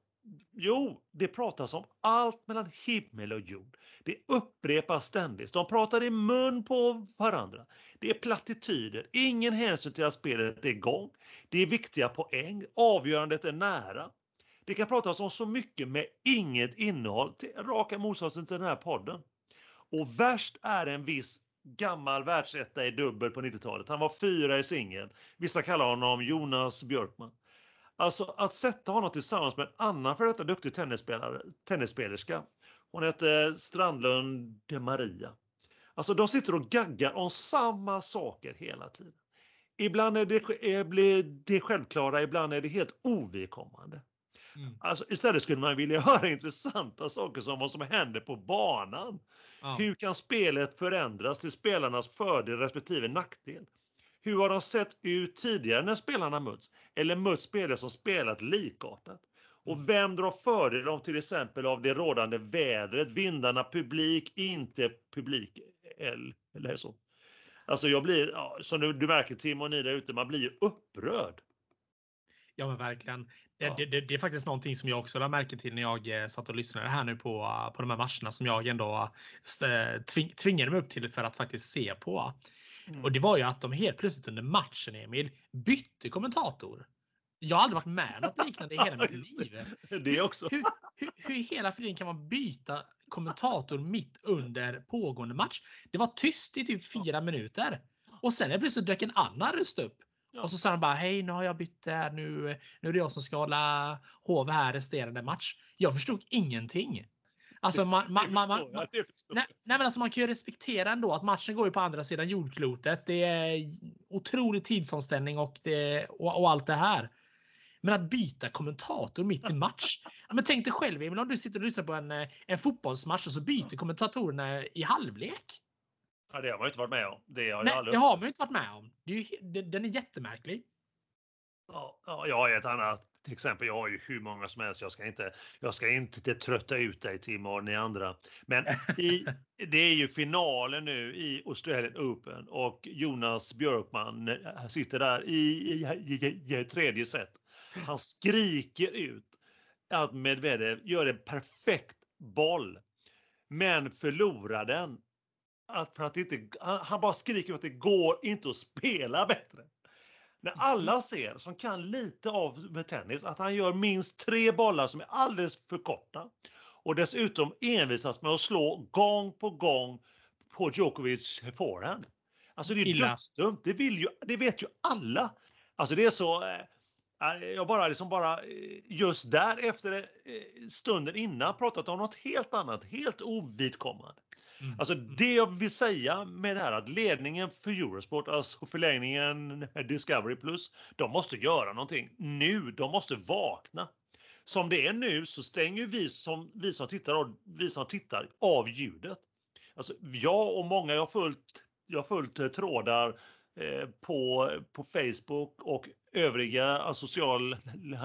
Jo, det pratas om allt mellan himmel och jord. Det upprepas ständigt. De pratar i mun på varandra. Det är plattityder, ingen hänsyn till att spelet är igång. Det är viktiga poäng, avgörandet är nära. Det kan pratas om så mycket med inget innehåll, till raka motsatsen till den här podden. Och värst är en viss gammal världsetta i dubbel på 90-talet. Han var fyra i singel. Vissa kallar honom Jonas Björkman. Alltså att sätta honom tillsammans med en annan för detta duktig tennisspelare, tennisspelerska. Hon heter Strandlund de Maria. Alltså de sitter och gaggar om samma saker hela tiden. Ibland är det, är det självklara, ibland är det helt ovidkommande. Mm. Alltså, istället skulle man vilja höra intressanta saker som vad som händer på banan. Ja. Hur kan spelet förändras till spelarnas fördel respektive nackdel? Hur har de sett ut tidigare när spelarna möts? Eller möts spelare som spelat likartat? Och mm. vem drar fördel av till exempel av det rådande vädret, vindarna, publik, inte publik eller så. Alltså jag blir, som du, du märker Tim och ni där ute, man blir ju upprörd. Ja men verkligen. Ja. Det, det, det, är faktiskt någonting som jag också lade märke till när jag eh, satt och lyssnade här nu på, på de här matcherna som jag ändå eh, tving, tvingade mig upp till för att faktiskt se på. Mm. Och det var ju att de helt plötsligt under matchen Emil bytte kommentator. Jag har aldrig varit med om något liknande i hela mitt liv. Det också. Hur, hur, hur i hela friden kan man byta kommentator mitt under pågående match? Det var tyst i typ fyra minuter. Och sen är plötsligt dök en annan röst upp. Ja. Och så sa han bara hej nu har jag bytt här nu, nu är det jag som ska hålla hov här resterande match. Jag förstod ingenting. Alltså man, man, man, man, förstår Nej, nej men alltså man kan ju respektera ändå att matchen går ju på andra sidan jordklotet. Det är otrolig tidsomställning och, det, och, och allt det här. Men att byta kommentator mitt i match. Ja, Men tänk dig själv Emil om du sitter och lyssnar på en, eh, en fotbollsmatch och så byter kommentatorerna i halvlek. Ja, det har man ju inte varit med om. Det har Nej, aldrig det har man ju inte varit med om. Det är ju, den är jättemärklig. Ja, ja, jag har ett annat exempel. Jag har ju hur många som helst. Jag ska inte, jag ska inte trötta ut dig Tim och ni andra. Men i, det är ju finalen nu i Australian Open och Jonas Björkman eh, sitter där i, i, i, i tredje set. Han skriker ut att Medvedev gör en perfekt boll. Men förlorar den. Att för att inte, han bara skriker att det går inte att spela bättre. När alla ser, som kan lite av med tennis, att han gör minst tre bollar som är alldeles för korta. Och dessutom envisas med att slå gång på gång på Djokovic forehand. Alltså det är Illa. dödsdumt. Det, vill ju, det vet ju alla. Alltså det är så... eh, Jag bara liksom bara eh, just där efter eh, stunden innan pratat om något helt annat, helt ovidkommande. Mm. Alltså det jag vill säga med det här att ledningen för Eurosport, alltså förlängningen Discovery Plus, de måste göra någonting nu. De måste vakna. Som det är nu så stänger vi som, vi som tittar, av- vi som tittar av ljudet. Alltså jag och många, jag har följt, jag följt eh, trådar eh, på, på Facebook och övriga sociala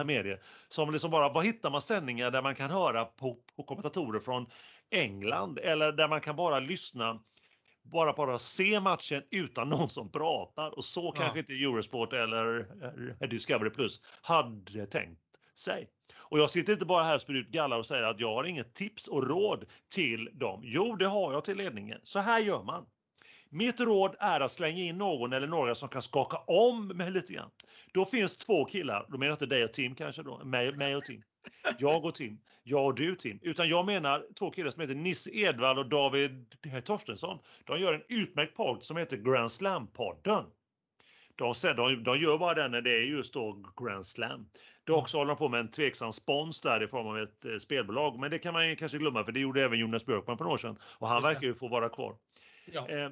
medier som liksom bara, var hittar man sändningar där man kan höra på, på kommentatorer från England eller där man kan bara lyssna, bara bara se matchen utan någon som pratar och så Ja. kanske inte Eurosport eller eh, Discovery Plus hade tänkt sig. Och jag sitter inte bara här och spyr ut galla och säger att jag har inget tips och råd till dem. Jo, det har jag till ledningen. Så här gör man. Mitt råd är att slänga in någon eller några som kan skaka om med lite grann. Då finns två killar, då menar jag inte dig och Tim kanske då, mig, mig och Tim. Jag och Tim, jag och du Tim. Utan jag menar två killar som heter Nisse Edvall och David Torstensson. De gör en utmärkt podd som heter Grand Slam-podden. De, de, de gör bara den när det är just då Grand Slam. Dock så håller de på med en tveksam spons där i form av ett eh, spelbolag. Men det kan man kanske glömma för det gjorde även Jonas Björkman för några år sedan. Och han verkar ju få vara kvar. Ja. Eh,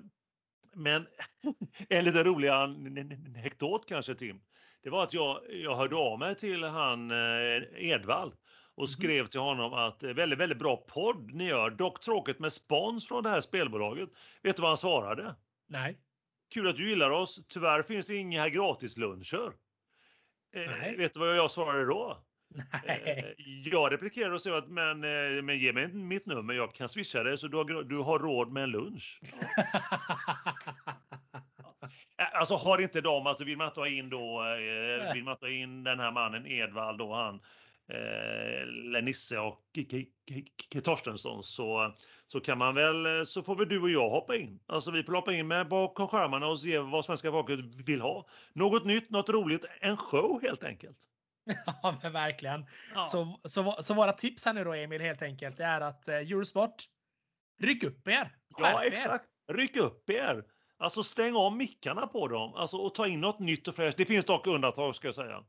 men en lite rolig anekdot kanske Tim. Det var att jag, jag hörde av mig till han eh, Edvall och skrev till honom att eh, väldigt, väldigt bra podd ni gör. Dock tråkigt med spons från det här spelbolaget. Vet du vad han svarade? Nej. Kul att du gillar oss. Tyvärr finns det inga gratisluncher. Eh, vet du vad jag svarade då? Eh, Nej. jag replikerade och sa att men, eh, men ge mig mitt nummer, jag kan swisha dig så du har, du har råd med en lunch. Alltså har inte de, alltså vill man inte ha in då, eh, vill man inte ha in den här mannen Edvald och han eh, Nisse och Torstensson så, så kan man väl, eh, så får väl du och jag hoppa in. Alltså vi får hoppa in med bakom skärmarna och se vad svenska folket vill ha. Något nytt, något roligt, en show helt enkelt. ja, men verkligen. Ja. Så, så, så våra tips här nu då Emil helt enkelt det är att eh, Eurosport, ryck upp er! Ja, Skärp er. exakt. Ryck upp er. Alltså stäng av mickarna på dem alltså, och ta in något nytt och fräscht. Det finns dock undantag ska jag säga.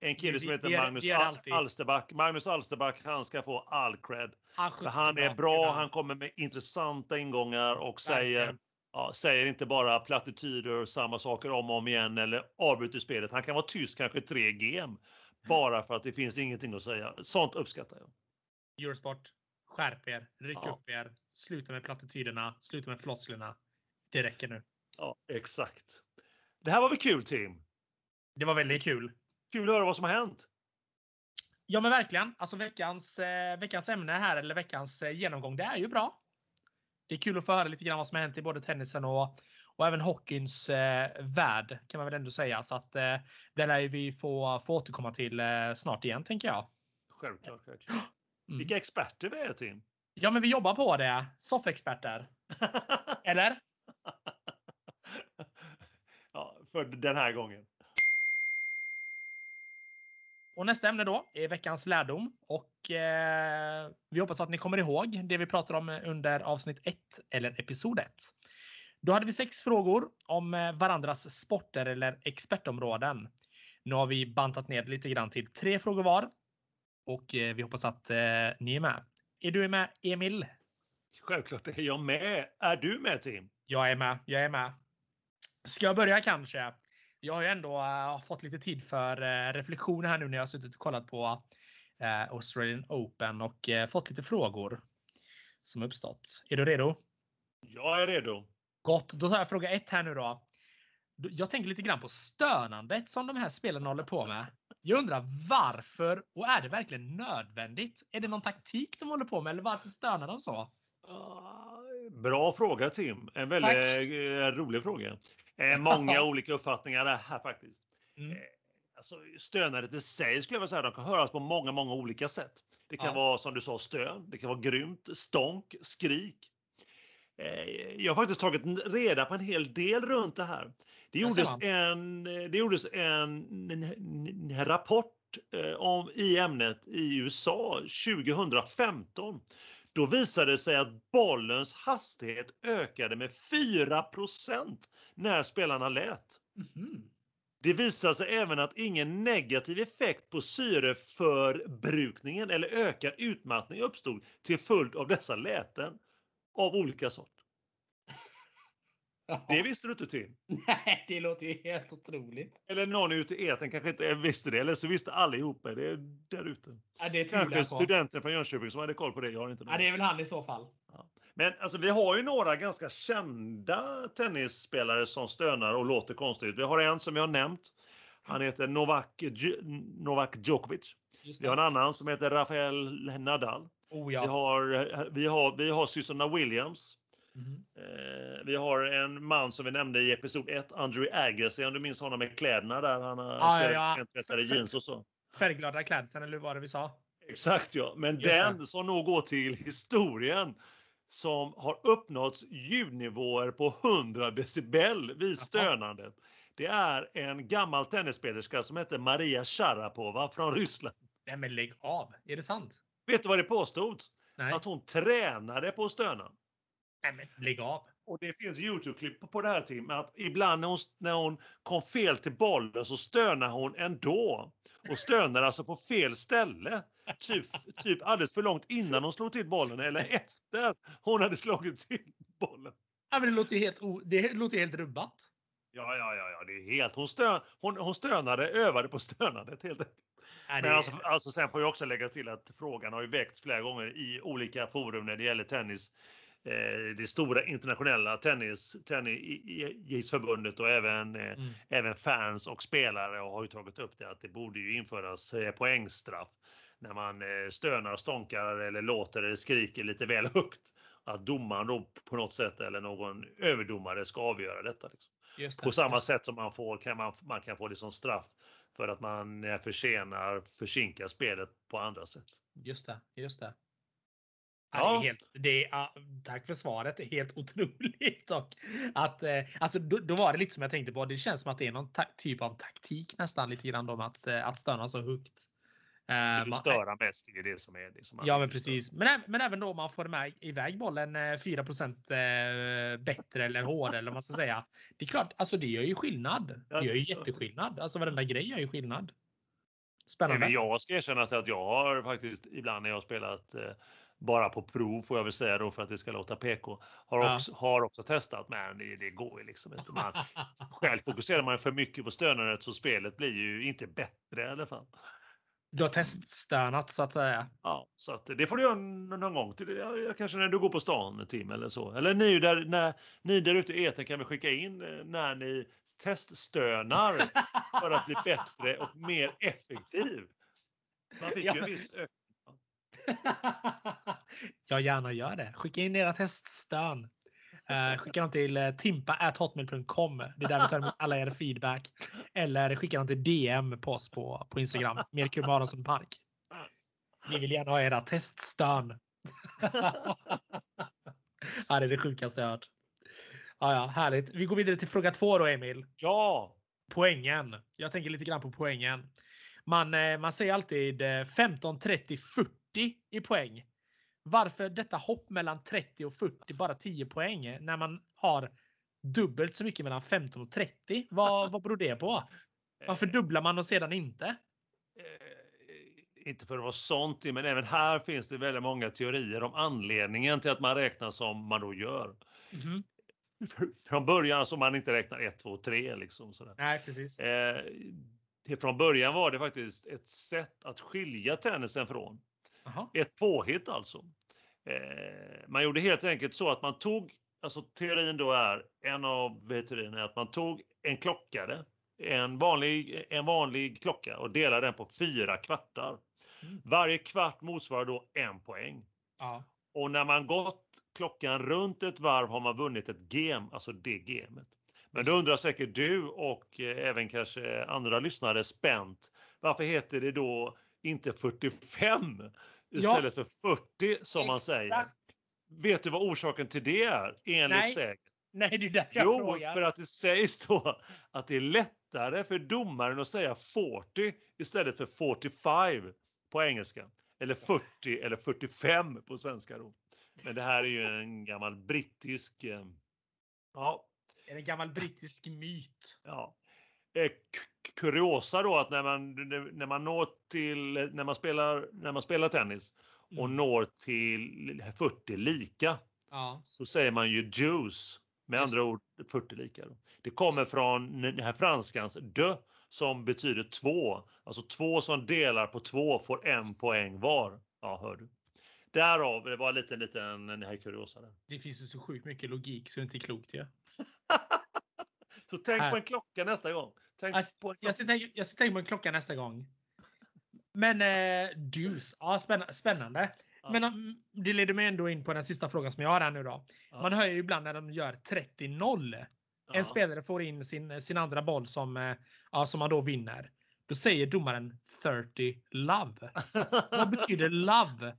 En kille som heter Magnus Al-. Alsterback. Magnus Alsterback, han ska få all cred. Han, han är bra, han kommer med intressanta ingångar och säger, ja, säger inte bara plattityder och samma saker om och om igen eller avbryter spelet. Han kan vara tyst kanske tre game bara för att det finns ingenting att säga. Sånt uppskattar jag. Eurosport, skärp er, ryck Ja. upp er, sluta med plattityderna, sluta med flosklerna. Det räcker nu. Ja, exakt. Det här var väl kul Tim? Det var väldigt kul. Kul att höra vad som har hänt. Ja men verkligen. Alltså veckans, eh, veckans ämne här, eller veckans eh, genomgång, det är ju bra. Det är kul att få höra lite grann vad som har hänt i både tennisen och, och även hockeyns eh, värld kan man väl ändå säga. Så att eh, det lär ju vi få, få återkomma till eh, snart igen tänker jag. Självklart. självklart. Mm. Vilka experter vi är Tim. Ja men vi jobbar på det. Soffexperter. Eller? ja, för den här gången. och nästa ämne då är veckans lärdom. Och eh, vi hoppas att ni kommer ihåg det vi pratade om under avsnitt 1 eller episod 1. Då hade vi sex frågor om eh, varandras sporter eller expertområden. Nu har vi bantat ner lite grann till tre frågor var. Och eh, vi hoppas att eh, ni är med. Är du med Emil? Självklart är jag med. Är du med Tim? Jag är med. Jag är med. Ska jag börja kanske? Jag har ju ändå uh, fått lite tid för uh, reflektion här nu när jag har suttit och kollat på uh, Australian Open och fått lite frågor som uppstått. Är du redo? Jag är redo. Gott, då tar jag fråga ett här nu då. Jag tänker lite grann på stönandet som de här spelarna håller på med. Jag undrar varför och är det verkligen nödvändigt? Är det någon taktik de håller på med eller varför stönar de så? Bra fråga Tim. En väldigt Tack. Rolig fråga. Eh, många olika uppfattningar här faktiskt. Mm. Eh, alltså, stönandet i sig skulle jag vilja säga, de kan höras på många, många olika sätt. Det kan ja. vara som du sa stön, det kan vara grymt, stånk, skrik. Jag har faktiskt tagit reda på en hel del runt det här. Det gjordes en, det gjordes en, en, en rapport om, i ämnet i USA 2015 då visade det sig att bollens hastighet ökade med 4% när spelarna lät. Mm. Det visade sig även att ingen negativ effekt på syreförbrukningen eller ökad utmattning uppstod till följd av dessa läten av olika sort. Det visste du inte Tim? Nej, det låter ju helt otroligt. Eller någon ute i etern kanske inte visste det, eller så visste allihopa det där ute. Ja, det kanske studenten från Jönköping som hade koll på det. Jag har inte ja, det är väl han i så fall. Ja. Men alltså, vi har ju några ganska kända tennisspelare som stönar och låter konstigt. Vi har en som vi har nämnt. Han heter Novak, Novak Djokovic. Vi har en annan som heter Rafael Nadal. Oh, ja. vi, har, vi, har, vi har Susanna Williams. Mm. Eh, vi har en man som vi nämnde i episod 1, Andrew Agassi, om du minns honom med kläderna där. Han har ah, ja, ja. jeans och så. Färgglada klädseln, eller vad var det vi sa? Exakt ja, men Just den det. som nog går till historien som har uppnått ljudnivåer på 100 decibel vid stönandet. Det är en gammal tennisspelerska som heter Maria Sharapova från Ryssland. Nej men lägg av! Är det sant? Vet du vad det påstods? Nej. Att hon tränade på att stöna. Nej men lägg av! Och det finns Youtube-klipp på det här Tim, att ibland när hon, när hon kom fel till bollen så stönar hon ändå. Och stönar alltså på fel ställe. Typ, typ alldeles för långt innan hon slog till bollen eller efter hon hade slagit till bollen. Ja, men det låter helt, det låter helt rubbat. Ja, ja, ja, ja, det är helt. Hon, stön, hon, hon stönade, övade på stönandet helt enkelt. Men alltså, alltså, sen får jag också lägga till att frågan har ju väckts flera gånger i olika forum när det gäller tennis det stora internationella tennis, tennisförbundet och även, eh, mm. även fans och spelare har ju tagit upp det att det borde ju införas eh, poängstraff när man stönar, stånkar eller låter eller skriker lite väl högt. Att domaren då på något sätt eller någon överdomare ska avgöra detta. Liksom. På samma sätt som man, får, kan man, man kan få det som straff för att man försenar, försinkar spelet på andra sätt. Just det, just det. Ja. Det är helt, det är, tack för svaret. Det är helt otroligt. Och att, eh, alltså, då, då, var det lite som jag tänkte på. Det känns som att det är någon typ av taktik nästan lite grann om att, eh, att stöna så högt. Eh, du störa mest, är det som är det som Ja men precis. Men, men även då man får med iväg bollen 4% bättre eller hårdare eller vad man ska säga. Det är klart, alltså det gör ju skillnad. Det gör ju jätteskillnad. Alltså varenda grej gör ju skillnad. Spännande. Jag ska erkänna att jag har faktiskt ibland när jag har spelat bara på prov får jag väl säga då för att det ska låta PK. Har, ja. också, har också testat men det, det går ju liksom inte. Man, själv fokuserar man för mycket på stönandet så spelet blir ju inte bättre i alla fall. Du har teststönat så att säga. Ja, så att det får du göra någon gång. Till, ja, kanske när du går på stan Tim eller så. Eller ni där, när, ni där ute i eten kan vi skicka in eh, när ni teststönar för att bli bättre och mer effektiv. Man fick ju en viss jag gärna gör det. Skicka in era teststön. Uh, skicka dem till uh, timpa.hotmail.com. Det är där vi tar emot alla er feedback. Eller skicka dem till DM på oss på, på Instagram. Mer kul med som park. Vi vill gärna ha era teststön. ja, det är det sjukaste jag hört. Ja, ja, härligt. Vi går vidare till fråga två då Emil. Ja! Poängen. Jag tänker lite grann på poängen. Man, eh, man säger alltid eh, 15, 30, 40 i poäng. Varför detta hopp mellan 30 och 40, bara 10 poäng, när man har dubbelt så mycket mellan 15 och 30? Vad, vad beror det på? Varför dubblar man och sedan inte? Eh, inte för att vara sånt, men även här finns det väldigt många teorier om anledningen till att man räknar som man då gör. Mhm. Från början så man inte räknar 1, 2, 3 liksom. Sådär. Nej, precis. Eh, från början var det faktiskt ett sätt att skilja tennisen från. Jaha. Ett påhitt alltså. Eh, man gjorde helt enkelt så att man tog, alltså teorin då är, en av teorierna är att man tog en klockare, en vanlig, en vanlig klocka och delade den på fyra kvartar. Mm. Varje kvart motsvarar då en poäng. Ja. Och när man gått klockan runt ett varv har man vunnit ett game, alltså det gamet. Men då undrar säkert du och eh, även kanske andra lyssnare spänt. Varför heter det då inte 45 istället för 40 som man säger? Exakt. Vet du vad orsaken till det är enligt Nej. säkert? Nej, det är där jag Jo, frågar. för att det sägs då att det är lättare för domaren att säga 40 istället för 45 på engelska. Eller 40 eller 45 på svenska då. Men det här är ju en gammal brittisk eh, Ja, en gammal brittisk myt? ja. Kuriosa då att när man, när man når till, när man spelar, när man spelar tennis och Mm. når till 40 lika Ja. så säger man ju juice. Med Just andra ord 40 lika. Då. Det kommer från den här franskans de som betyder två. Alltså två som delar på två får en poäng var. Ja, hör du. Därav, det var en liten, liten den här kuriosa där. Det finns ju så sjukt mycket logik så det inte är klokt ju. Så tänk Här. på en klocka nästa gång. Tänk Alltså, på Jag ska, tänka, jag ska tänka på en klocka nästa gång. Men eh, dus, ja, spännande. spännande. Ja. Men um, det leder mig ändå in på den sista frågan som jag har här nu då. Ja. Man hör ju ibland när de gör 30-0. Ja. En spelare får in sin, sin andra boll som, eh, ja, som man då vinner. Då säger domaren 30 love. Vad betyder love?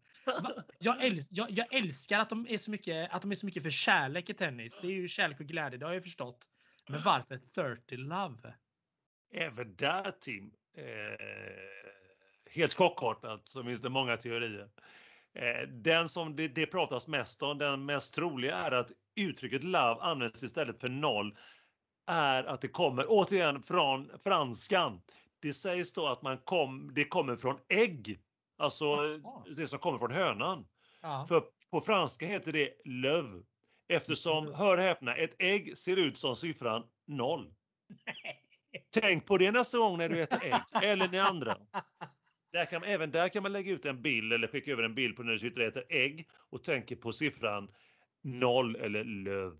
Jag, äls jag, jag älskar att de, är så mycket, att de är så mycket för kärlek i tennis. Det är ju kärlek och glädje, det har jag förstått. Men varför 30 love? Även där Tim, eh, helt chockartat så finns det många teorier. Eh, den som det, det pratas mest om, den mest troliga är att uttrycket love används istället för noll är att det kommer återigen från franskan. Det sägs då att man kom, det kommer från ägg, alltså Jaha. det som kommer från hönan. Ja. För på franska heter det löv eftersom, hör häpna, ett ägg ser ut som siffran noll. Tänk på det nästa gång när du äter ägg eller ni andra. Där kan, även där kan man lägga ut en bild eller skicka över en bild på när du sitter och äter ägg och tänker på siffran noll eller löv.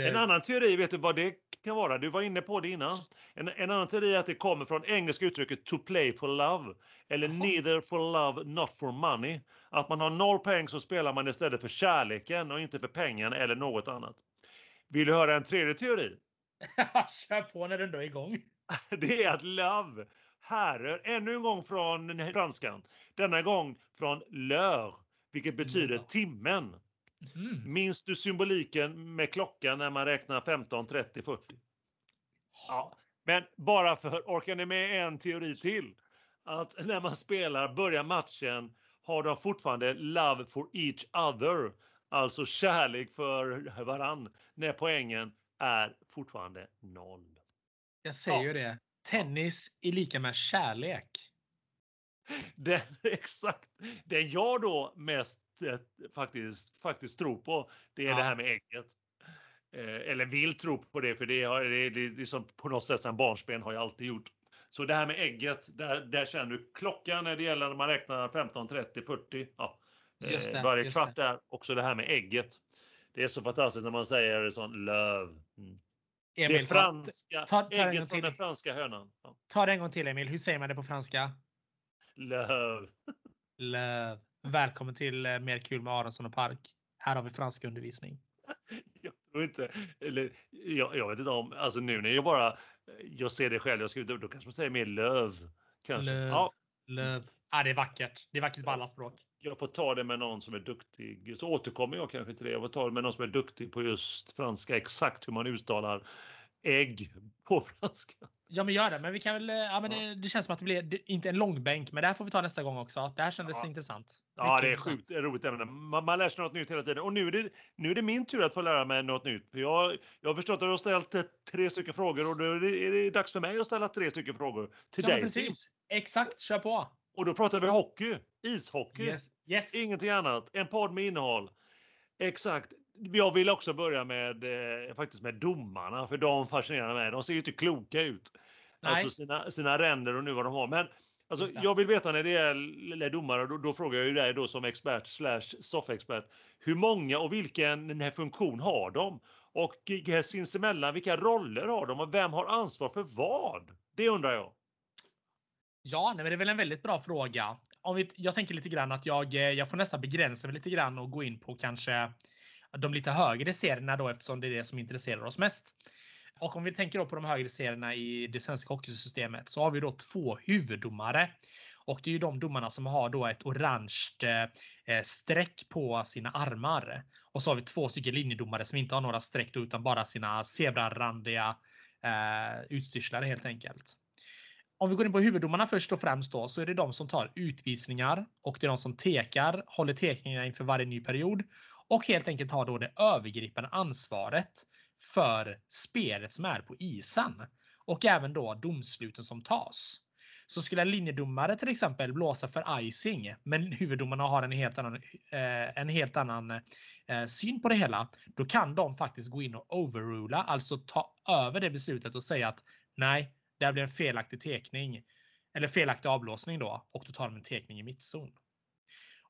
En annan teori, vet du vad det kan vara? Du var inne på det innan. En, en annan teori är att det kommer från engelska uttrycket to play for love. Eller Jaha. neither for love, not for money. Att man har noll poäng så spelar man istället för kärleken och inte för pengen eller något annat. Vill du höra en tredje teori? Kör på när du ändå är igång. Det är att love härrör ännu en gång från franskan. Denna gång från l'heure, vilket betyder L'heure. timmen. Mm. Minns du symboliken med klockan när man räknar 15, 30, 40? Ja. Men bara för, orkar ni med en teori till? Att när man spelar, börjar matchen, har de fortfarande love for each other. Alltså kärlek för varann. När poängen är fortfarande noll. Jag säger Ja. ju det. Tennis är lika med kärlek. Den, exakt. Det jag då mest eh, faktiskt, faktiskt tror på, det är Ja. det här med ägget. Eh, eller vill tro på det, för det, har, det, det, det är som på något sätt sen barnsben har jag alltid gjort. Så det här med ägget, där, där känner du klockan när det gäller när man räknar 15, 30, 40. Ja. Eh, Just det, varje kvart där, också det här med ägget. Det är så fantastiskt när man säger sån löv. Mm. Det är ta, franska, ta- ta en gång ägget från till. den franska hönan. Ja. ta det en gång till Emil. Hur säger man det på franska? Löv. Löv. Välkommen till eh, Mer kul med Aronsson och Park. Här har vi franska undervisning. Jag tror inte, eller jag, jag vet inte om, alltså nu när jag bara, jag ser det själv, jag skriver, då kanske man säger mer löv. Kanske. Löv. Ja, Löv. Ah, det är vackert. Det är vackert på alla språk. Jag får ta det med någon som är duktig. Så återkommer jag kanske till det. Jag får ta det med någon som är duktig på just franska, exakt hur man uttalar ägg på franska. Ja men gör det. Men vi kan väl, ja, men Ja. det, det känns som att det blir det, inte en långbänk. Men det här får vi ta nästa gång också. Det här kändes Ja. intressant. Ja, Mycket det är intressant. sjukt roligt ämne. Man, man lär sig något nytt hela tiden. Och nu är, det, nu är det min tur att få lära mig något nytt. För jag, jag har förstått att du har ställt eh, tre stycken frågor och då är det, är det dags för mig att ställa tre stycken frågor till Ja, dig. precis. Exakt, kör på. Och då pratar vi hockey, ishockey, Yes. yes. ingenting annat. En podd med innehåll. Exakt. Jag vill också börja med eh, faktiskt med domarna för de fascinerar mig. De ser ju inte kloka ut. Nej. Alltså sina, sina ränder och nu vad de har. Men alltså, jag vill veta när det gäller domare, då, då frågar jag ju dig då som expert slash soffexpert. Hur många och vilken funktion har de? Och eh, sinsemellan, vilka roller har de och vem har ansvar för vad? Det undrar jag. Ja, nej, men det är väl en väldigt bra fråga. Om vi, jag tänker lite grann att jag, eh, jag får nästan begränsa mig lite grann och gå in på kanske de lite högre serierna då eftersom det är det som intresserar oss mest. Och om vi tänker då på de högre serierna i det svenska hockeysystemet så har vi då två huvuddomare. Och det är ju de domarna som har då ett orange eh, eh, streck på sina armar. Och så har vi två stycken linjedomare som inte har några streck då, utan bara sina zebrarandiga eh, utstyrslar helt enkelt. Om vi går in på huvuddomarna först och främst då så är det de som tar utvisningar och det är de som tekar, håller tekningarna inför varje ny period och helt enkelt har då det övergripande ansvaret för spelet som är på isen och även då domsluten som tas. Så skulle en linjedomare till exempel blåsa för icing, men huvuddomarna har en helt annan, eh, en helt annan eh, syn på det hela, då kan de faktiskt gå in och overrula, alltså ta över det beslutet och säga att nej, det blir en felaktig tekning eller felaktig avblåsning då och då tar de en tekning i mittzon.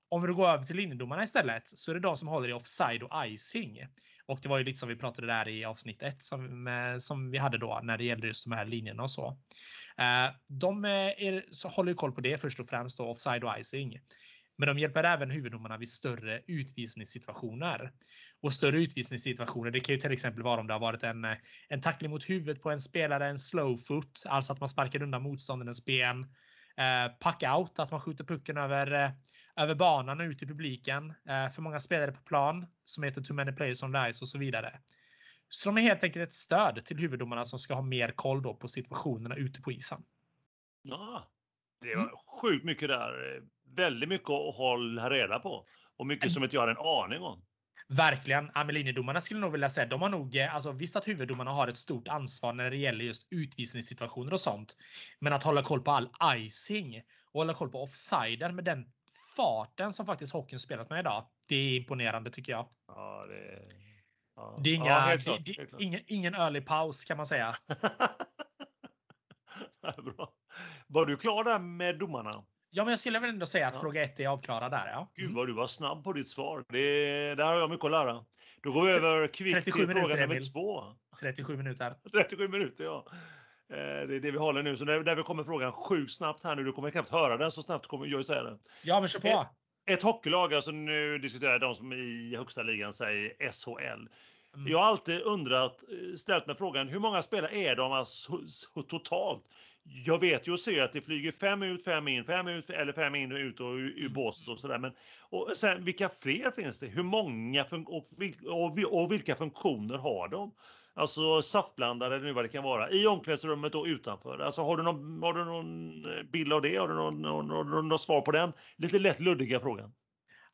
Om vi då går över till linjedomarna istället så är det de som håller i offside och icing. Och det var ju lite som vi pratade där i avsnitt 1 som, eh, som vi hade då när det gällde just de här linjerna och så. Eh, de eh, är, så håller ju koll på det först och främst då, offside och icing. Men de hjälper även huvuddomarna vid större utvisningssituationer. Och större utvisningssituationer, det kan ju till exempel vara om det har varit en, eh, en tackling mot huvudet på en spelare, en slow foot, alltså att man sparkar undan motståndarens ben. Eh, pack out, att man skjuter pucken över, eh, över banan och ut i publiken. Eh, för många spelare på plan som heter too many players on the ice och så vidare. Så de är helt enkelt ett stöd till huvuddomarna som ska ha mer koll då på situationerna ute på isen. Ja, det var Mm. sjukt mycket där. Väldigt mycket att hålla reda på. Och mycket som inte jag har en aning om. Verkligen. Linjedomarna skulle nog vilja säga, de har nog, eh, alltså visst att huvuddomarna har ett stort ansvar när det gäller just utvisningssituationer och sånt. Men att hålla koll på all icing och hålla koll på offsiden med den farten som faktiskt hockeyn spelat med idag. Det är imponerande tycker jag. Ja, det... Ja. Det är inga, ja, det, klart, det, klart. ingen, ingen early paus kan man säga. Bra. Var du klar där med domarna? Ja, men jag skulle väl ändå säga att Ja. fråga ett är avklarad där. Ja. Gud Mm. vad du var snabb på ditt svar. Det, där har jag mycket att lära. Då går vi över kvickt 37 till fråga minuter, nummer Emil. två. 37 minuter. 37 minuter ja. Eh, Det är det vi håller nu. Så när, när vi kommer frågan sjukt snabbt här nu, du kommer knappt höra den så snabbt kommer jag säga den. Ja, men kör på. Ett hockeylag, alltså nu diskuterar jag de som i högsta ligan säger SHL. Mm. Jag har alltid undrat, eh, ställt mig frågan, hur många spelare är de alltså, så totalt? Jag vet ju och ser att det flyger fem ut, fem in, fem ut eller fem in och ut och ur, ur Mm. båset och sådär. Men och sen vilka fler finns det? Hur många och, och, och vilka funktioner har de? Alltså saftblandare eller vad det kan vara i omklädningsrummet och utanför. Alltså har du någon, har du någon eh, bild av det? Har du någon, någon, någon, någon svar på den? Lite lätt luddiga frågan.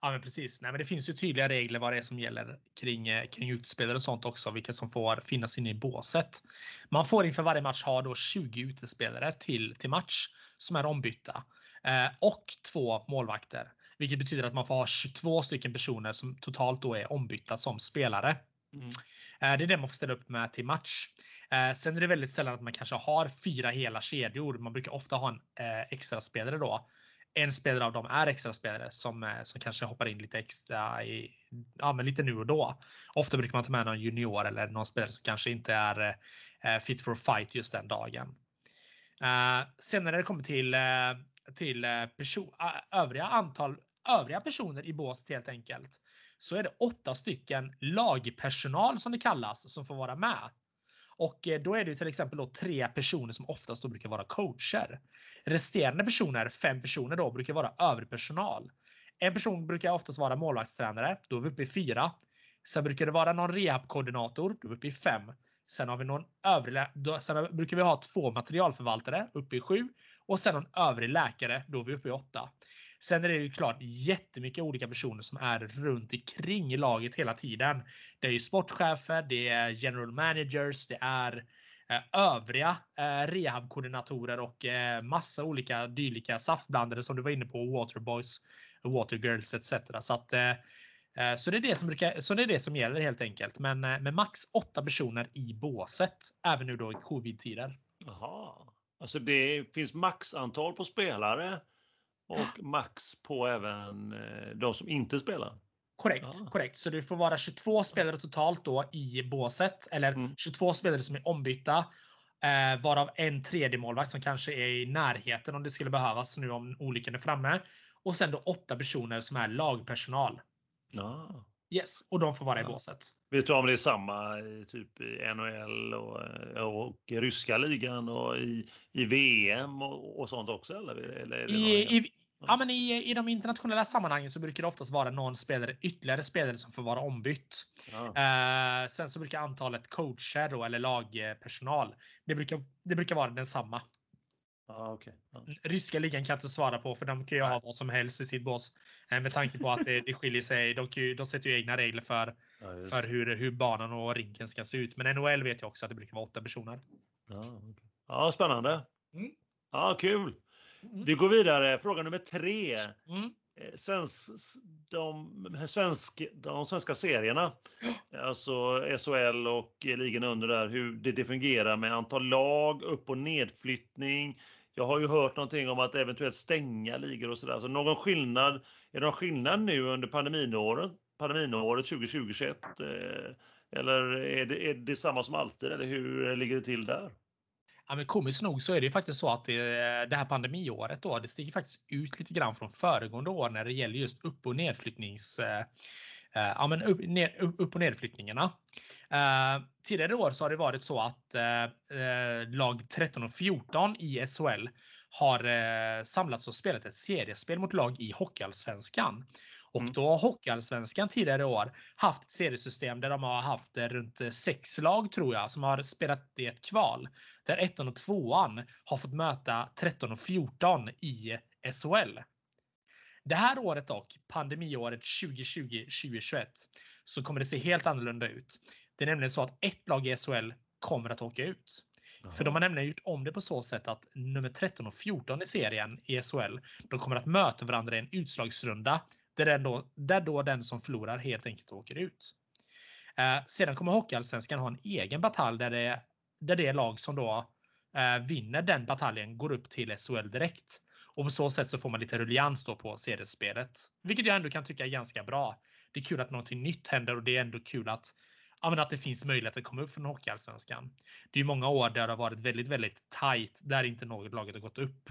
Ja, men precis. Nej, men det finns ju tydliga regler vad det är som gäller kring, eh, kring utspelare och sånt också, vilka som får finnas inne i båset. Man får inför varje match ha då 20 utespelare till, till match som är ombytta eh, och två målvakter, vilket betyder att man får ha 22 stycken personer som totalt då är ombytta som spelare. Mm. Eh, Det är det man får ställa upp med till match. Eh, Sen är det väldigt sällan att man kanske har fyra hela kedjor. Man brukar ofta ha en extra spelare då. En spelare av dem är extra spelare som, eh, som kanske hoppar in lite extra i, ja, men lite nu och då. Ofta brukar man ta med någon junior eller någon spelare som kanske inte är eh, fit for fight just den dagen. Eh, sen när det kommer till, till person, övriga antal övriga personer i båset helt enkelt så är det åtta stycken lagpersonal som det kallas som får vara med. Och eh, då är det ju till exempel då tre personer som oftast då brukar vara coacher. Resterande personer, fem personer då, brukar vara övrig personal. En person brukar oftast vara målvaktstränare, då är vi uppe i fyra. Sen brukar det vara någon rehabkoordinator, då är vi uppe i fem. Sen har vi någon övrig, då, sen brukar vi ha två materialförvaltare uppe i sju. och sen någon övrig läkare, då är vi uppe i åtta. Sen är det ju klart jättemycket olika personer som är runt omkring laget hela tiden. Det är ju sportchefer, det är general managers, det är eh, övriga eh, rehabkoordinatorer och eh, massa olika dylika saftblandare som du var inne på, Waterboys, Watergirls etc. Så att så det, är det, som brukar, så det är det som gäller helt enkelt. Men med max åtta personer i båset. Även nu då i covid-tider. Jaha. Alltså det finns maxantal på spelare och max på även eh, de som inte spelar. Korrekt, ja. korrekt. Så det får vara 22 spelare totalt då i båset. Eller mm. 22 spelare som är ombytta. Eh, varav en tredje målvakt som kanske är i närheten om det skulle behövas nu om olyckan är framme. Och sen då åtta personer som är lagpersonal. Ja. Yes, och de får vara ja. i båset. Vet du om det är samma i typ i NHL och, och ryska ligan och i, i VM och, och sånt också? Eller, eller I, i, ja, men i, I de internationella sammanhangen så brukar det oftast vara någon spelare, ytterligare spelare som får vara ombytt. Ja. Eh, sen så brukar antalet coacher då, eller lagpersonal, det brukar, det brukar vara densamma. Ah, okay. ah. Ryska ligan kan jag inte svara på för de kan ju ha vad som helst i sitt bås. Eh, med tanke på att det, det skiljer sig. De, ju, de sätter ju egna regler för, ja, för hur, hur banan och rinken ska se ut. Men NHL vet jag också att det brukar vara åtta personer. Ja, okay. ja spännande. Mm. Ja, kul. Mm. Vi går vidare. Fråga nummer tre. Mm. Eh, svensk, de, svensk, de svenska serierna, alltså SHL och ligan under där, hur det, det fungerar med antal lag, upp och nedflyttning. Jag har ju hört någonting om att eventuellt stänga ligor och sådär. Så någon skillnad, är det någon skillnad nu under pandeminåret, pandeminåret 2020-2021? Eh, eller är det, är det samma som alltid eller hur ligger det till där? Ja, men komiskt nog så är det ju faktiskt så att det, det här pandemiåret då, det stiger faktiskt ut lite grann från föregående år när det gäller just upp och nedflyttnings eh, eh ja, men upp, ner, upp och nedflyttningarna. Eh, tidigare år så har det varit så att eh, eh lag 13 och 14 i SHL har eh, samlats och spelat ett seriespel mot lag i Hockeyallsvenskan. Och mm. då har Hockeyallsvenskan tidigare år haft ett seriesystem där de har haft eh, runt eh, sex lag tror jag som har spelat i ett kval. Där ettan och tvåan har fått möta 13 och 14 i SHL. Det här året dock, pandemiåret 2020-2021, så kommer det se helt annorlunda ut. Det är nämligen så att ett lag i SHL kommer att åka ut. Aha. För de har nämligen gjort om det på så sätt att nummer 13 och 14 i serien i SHL, de kommer att möta varandra i en utslagsrunda där, då, där då den som förlorar helt enkelt åker ut. Eh, sedan kommer Hockeyallsvenskan ha en egen batalj där det, där det lag som då eh, vinner den bataljen går upp till SHL direkt. Och på så sätt så får man lite ruljans då på seriespelet. Vilket jag ändå kan tycka är ganska bra. Det är kul att någonting nytt händer och det är ändå kul att, ja, att det finns möjlighet att komma upp från Hockeyallsvenskan. Det är många år där det har varit väldigt, väldigt tight där inte något laget har gått upp.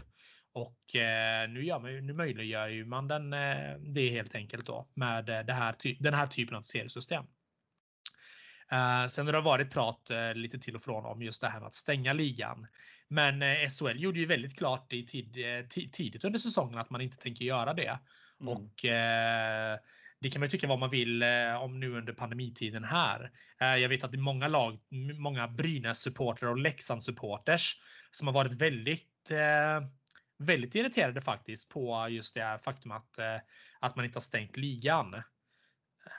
Och eh, nu, gör man, nu möjliggör ju man den, eh, det helt enkelt då med det här, den här typen av seriesystem. Uh, sen har det varit prat uh, lite till och från om just det här med att stänga ligan. Men uh, SHL gjorde ju väldigt klart i tid, tidigt under säsongen att man inte tänker göra det. Mm. Och det kan man tycka vad man vill om nu under pandemitiden här. Jag vet att det är många lag, många Brynäs-supportrar och Leksand-supporters som har varit väldigt väldigt irriterade faktiskt på just det faktum att, eh, att man inte har stängt ligan.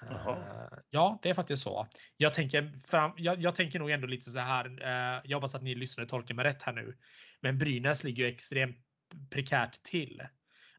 Jaha. Eh, ja, det är faktiskt så. Jag tänker, fram, jag, jag, tänker nog ändå lite så här. Eh, jag hoppas att ni lyssnare tolkar mig rätt här nu. Men Brynäs ligger ju extremt prekärt till.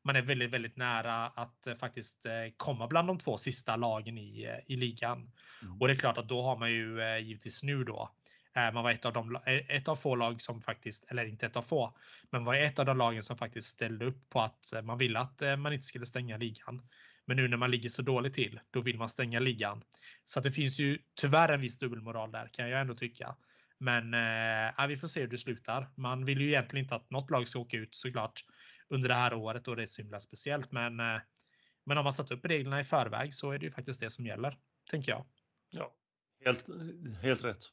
Man är väldigt, väldigt nära att faktiskt komma bland de två sista lagen i, i ligan. Mm. Och det är klart att då har man ju givetvis nu då Eh, man var ett av, de, eh, ett av få lag som faktiskt, eller inte ett av få, men var ett av de lagen som faktiskt ställde upp på att eh, man ville att man inte skulle stänga ligan. Men nu när man ligger så dåligt till, då vill man stänga ligan. Så det finns ju tyvärr en viss dubbelmoral där kan jag ändå tycka. Men äh, vi får se hur det slutar. Man vill ju egentligen inte att något lag ska åka ut såklart under det här året och det är så himla speciellt. Men, äh, men om man satt upp reglerna i förväg så är det ju faktiskt det som gäller, tänker jag. Ja, helt, helt rätt.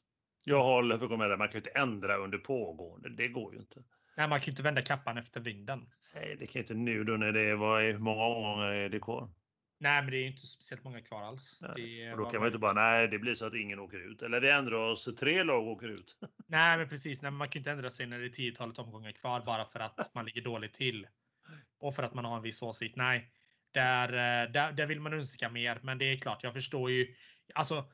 Jag håller för med dig. Man kan ju inte ändra under pågående. Det går ju inte. Nej, man kan ju inte vända kappan efter vinden. Nej, det kan ju inte nu då när det var hur många omgångar är det kvar? Nej, men det är ju inte speciellt många kvar alls. Nej. och då kan man inte bara, nej, det blir så att ingen åker ut. Eller vi ändrar oss, tre lag åker ut. Nej, men precis. Nej, man kan inte ändra sig när det är tiotalet omgångar kvar bara för att man ligger dåligt till. Och för att man har en viss åsikt. Nej, där, eh, där, där vill man önska mer. Men det är klart, jag förstår ju. Alltså,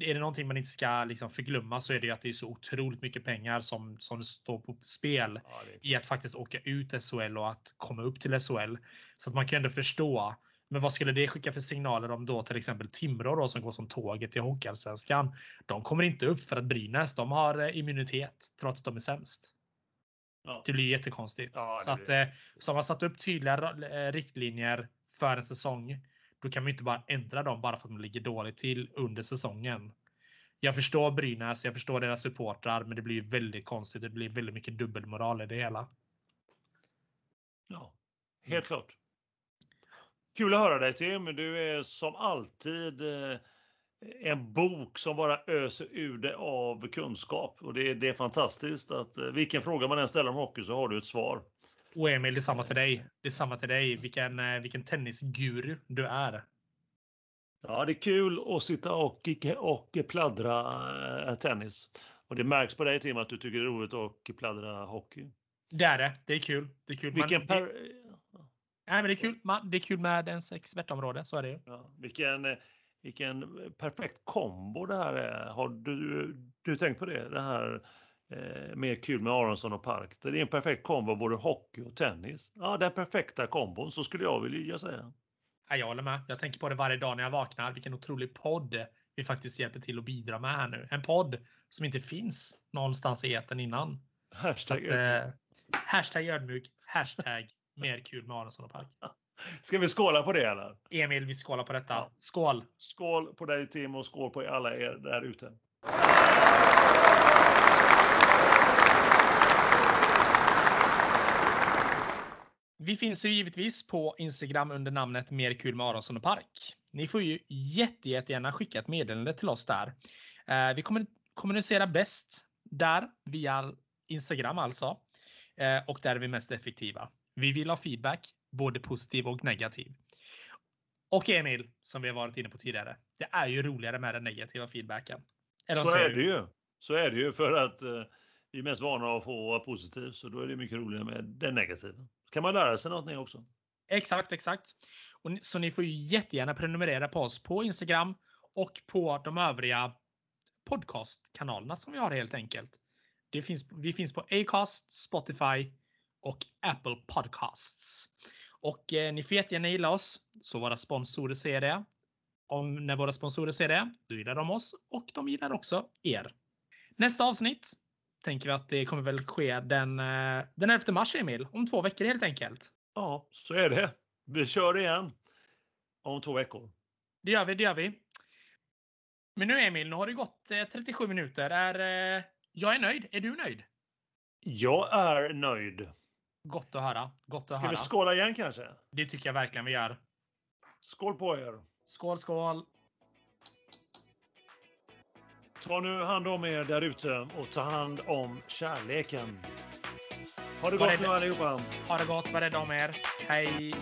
är det någonting man inte ska liksom förglömma så är det att det är så otroligt mycket pengar som, som står på spel ja, i att faktiskt åka ut SHL och att komma upp till SHL. Så att man kan ändå förstå. Men vad skulle det skicka för signaler om då till exempel Timrå då, som går som tåget till Hockeyallsvenskan? De kommer inte upp för att Brynäs de har eh, immunitet trots att de är sämst. Ja. Det blir jättekonstigt. Ja, det så att, blir... Eh, så har man satt upp tydliga eh, riktlinjer för en säsong då kan man inte bara ändra dem bara för att de ligger dåligt till under säsongen. Jag förstår Brynäs, jag förstår deras supportrar, men det blir väldigt konstigt. Det blir väldigt mycket dubbelmoral i det hela. Ja, helt klart. Kul att höra dig Tim. Du är som alltid eh, en bok som bara öser ur dig av kunskap. Och det, det är fantastiskt att eh, vilken fråga man än ställer om hockey så har du ett svar. Och Emil, detsamma till dig. Detsamma till dig. Vilken, eh, vilken tennisguru du är. Ja, det är kul att sitta och, och pladdra tennis. Och det märks på dig Tim att du tycker det är roligt att pladdra hockey. Det är det. Det är kul. Det är kul. Vilken per... Nej, men det är kul. Det är kul med ens expertområde. Så är det ju. Ja, vilken, vilken perfekt kombo det här är. Har du, du tänkt på det? Det här eh, mer kul med Aronsson och Park. Det är en perfekt kombo både hockey och tennis. Ja, den perfekta kombon så skulle jag vilja säga. Ja, jag håller med. Jag tänker på det varje dag när jag vaknar. Vilken otrolig podd vi faktiskt hjälper till att bidra med här nu. En podd som inte finns någonstans i eten innan. Hashtag ödmjuk. Eh, hashtag ödmjuk. Hashtag mer kul med Aronsson och Park. Ska vi skåla på det eller? Emil, vi skålar på detta. Skål! Skål på dig Tim och skål på alla er där ute. Vi finns ju givetvis på Instagram under namnet Mer kul med Aronsson och Park. Ni får ju jätte, jättegärna skicka ett meddelande till oss där. Eh, vi kommer kommunicera bäst där via Instagram alltså. Eh, och där är vi mest effektiva. Vi vill ha feedback, både positiv och negativ. Och Emil, som vi har varit inne på tidigare. Det är ju roligare med den negativa feedbacken. Så är det ju. Så är det ju för att eh, vi är mest vana att få positivt så då är det mycket roligare med den negativa kan man lära sig någonting också. Exakt, exakt. Och, så ni får ju jättegärna prenumerera på oss på Instagram och på de övriga podcastkanalerna som vi har helt enkelt. Det finns, vi finns på Acast, Spotify och Apple Podcasts. Och eh, ni får jättegärna gilla oss så våra sponsorer ser det. Om när våra sponsorer ser det, då gillar de oss och de gillar också er. Nästa avsnitt tänker vi att det kommer väl ske den, eh, den 11 mars Emil. Om två veckor helt enkelt. Ja, så är det. Vi kör igen om två veckor. Det gör vi, det gör vi. Men nu Emil, nu har det gått 37 eh, minuter. Är, eh, jag är nöjd. Är du nöjd? Jag är nöjd. Gott att höra. Gott att Ska höra. vi skåla igen kanske? Det tycker jag verkligen vi gör. Skål på er! Skål, skål! Ta nu hand om er där ute och ta hand om kärleken. Ha det gott nu allihopa. Ha det gott, var rädda om er. Hej!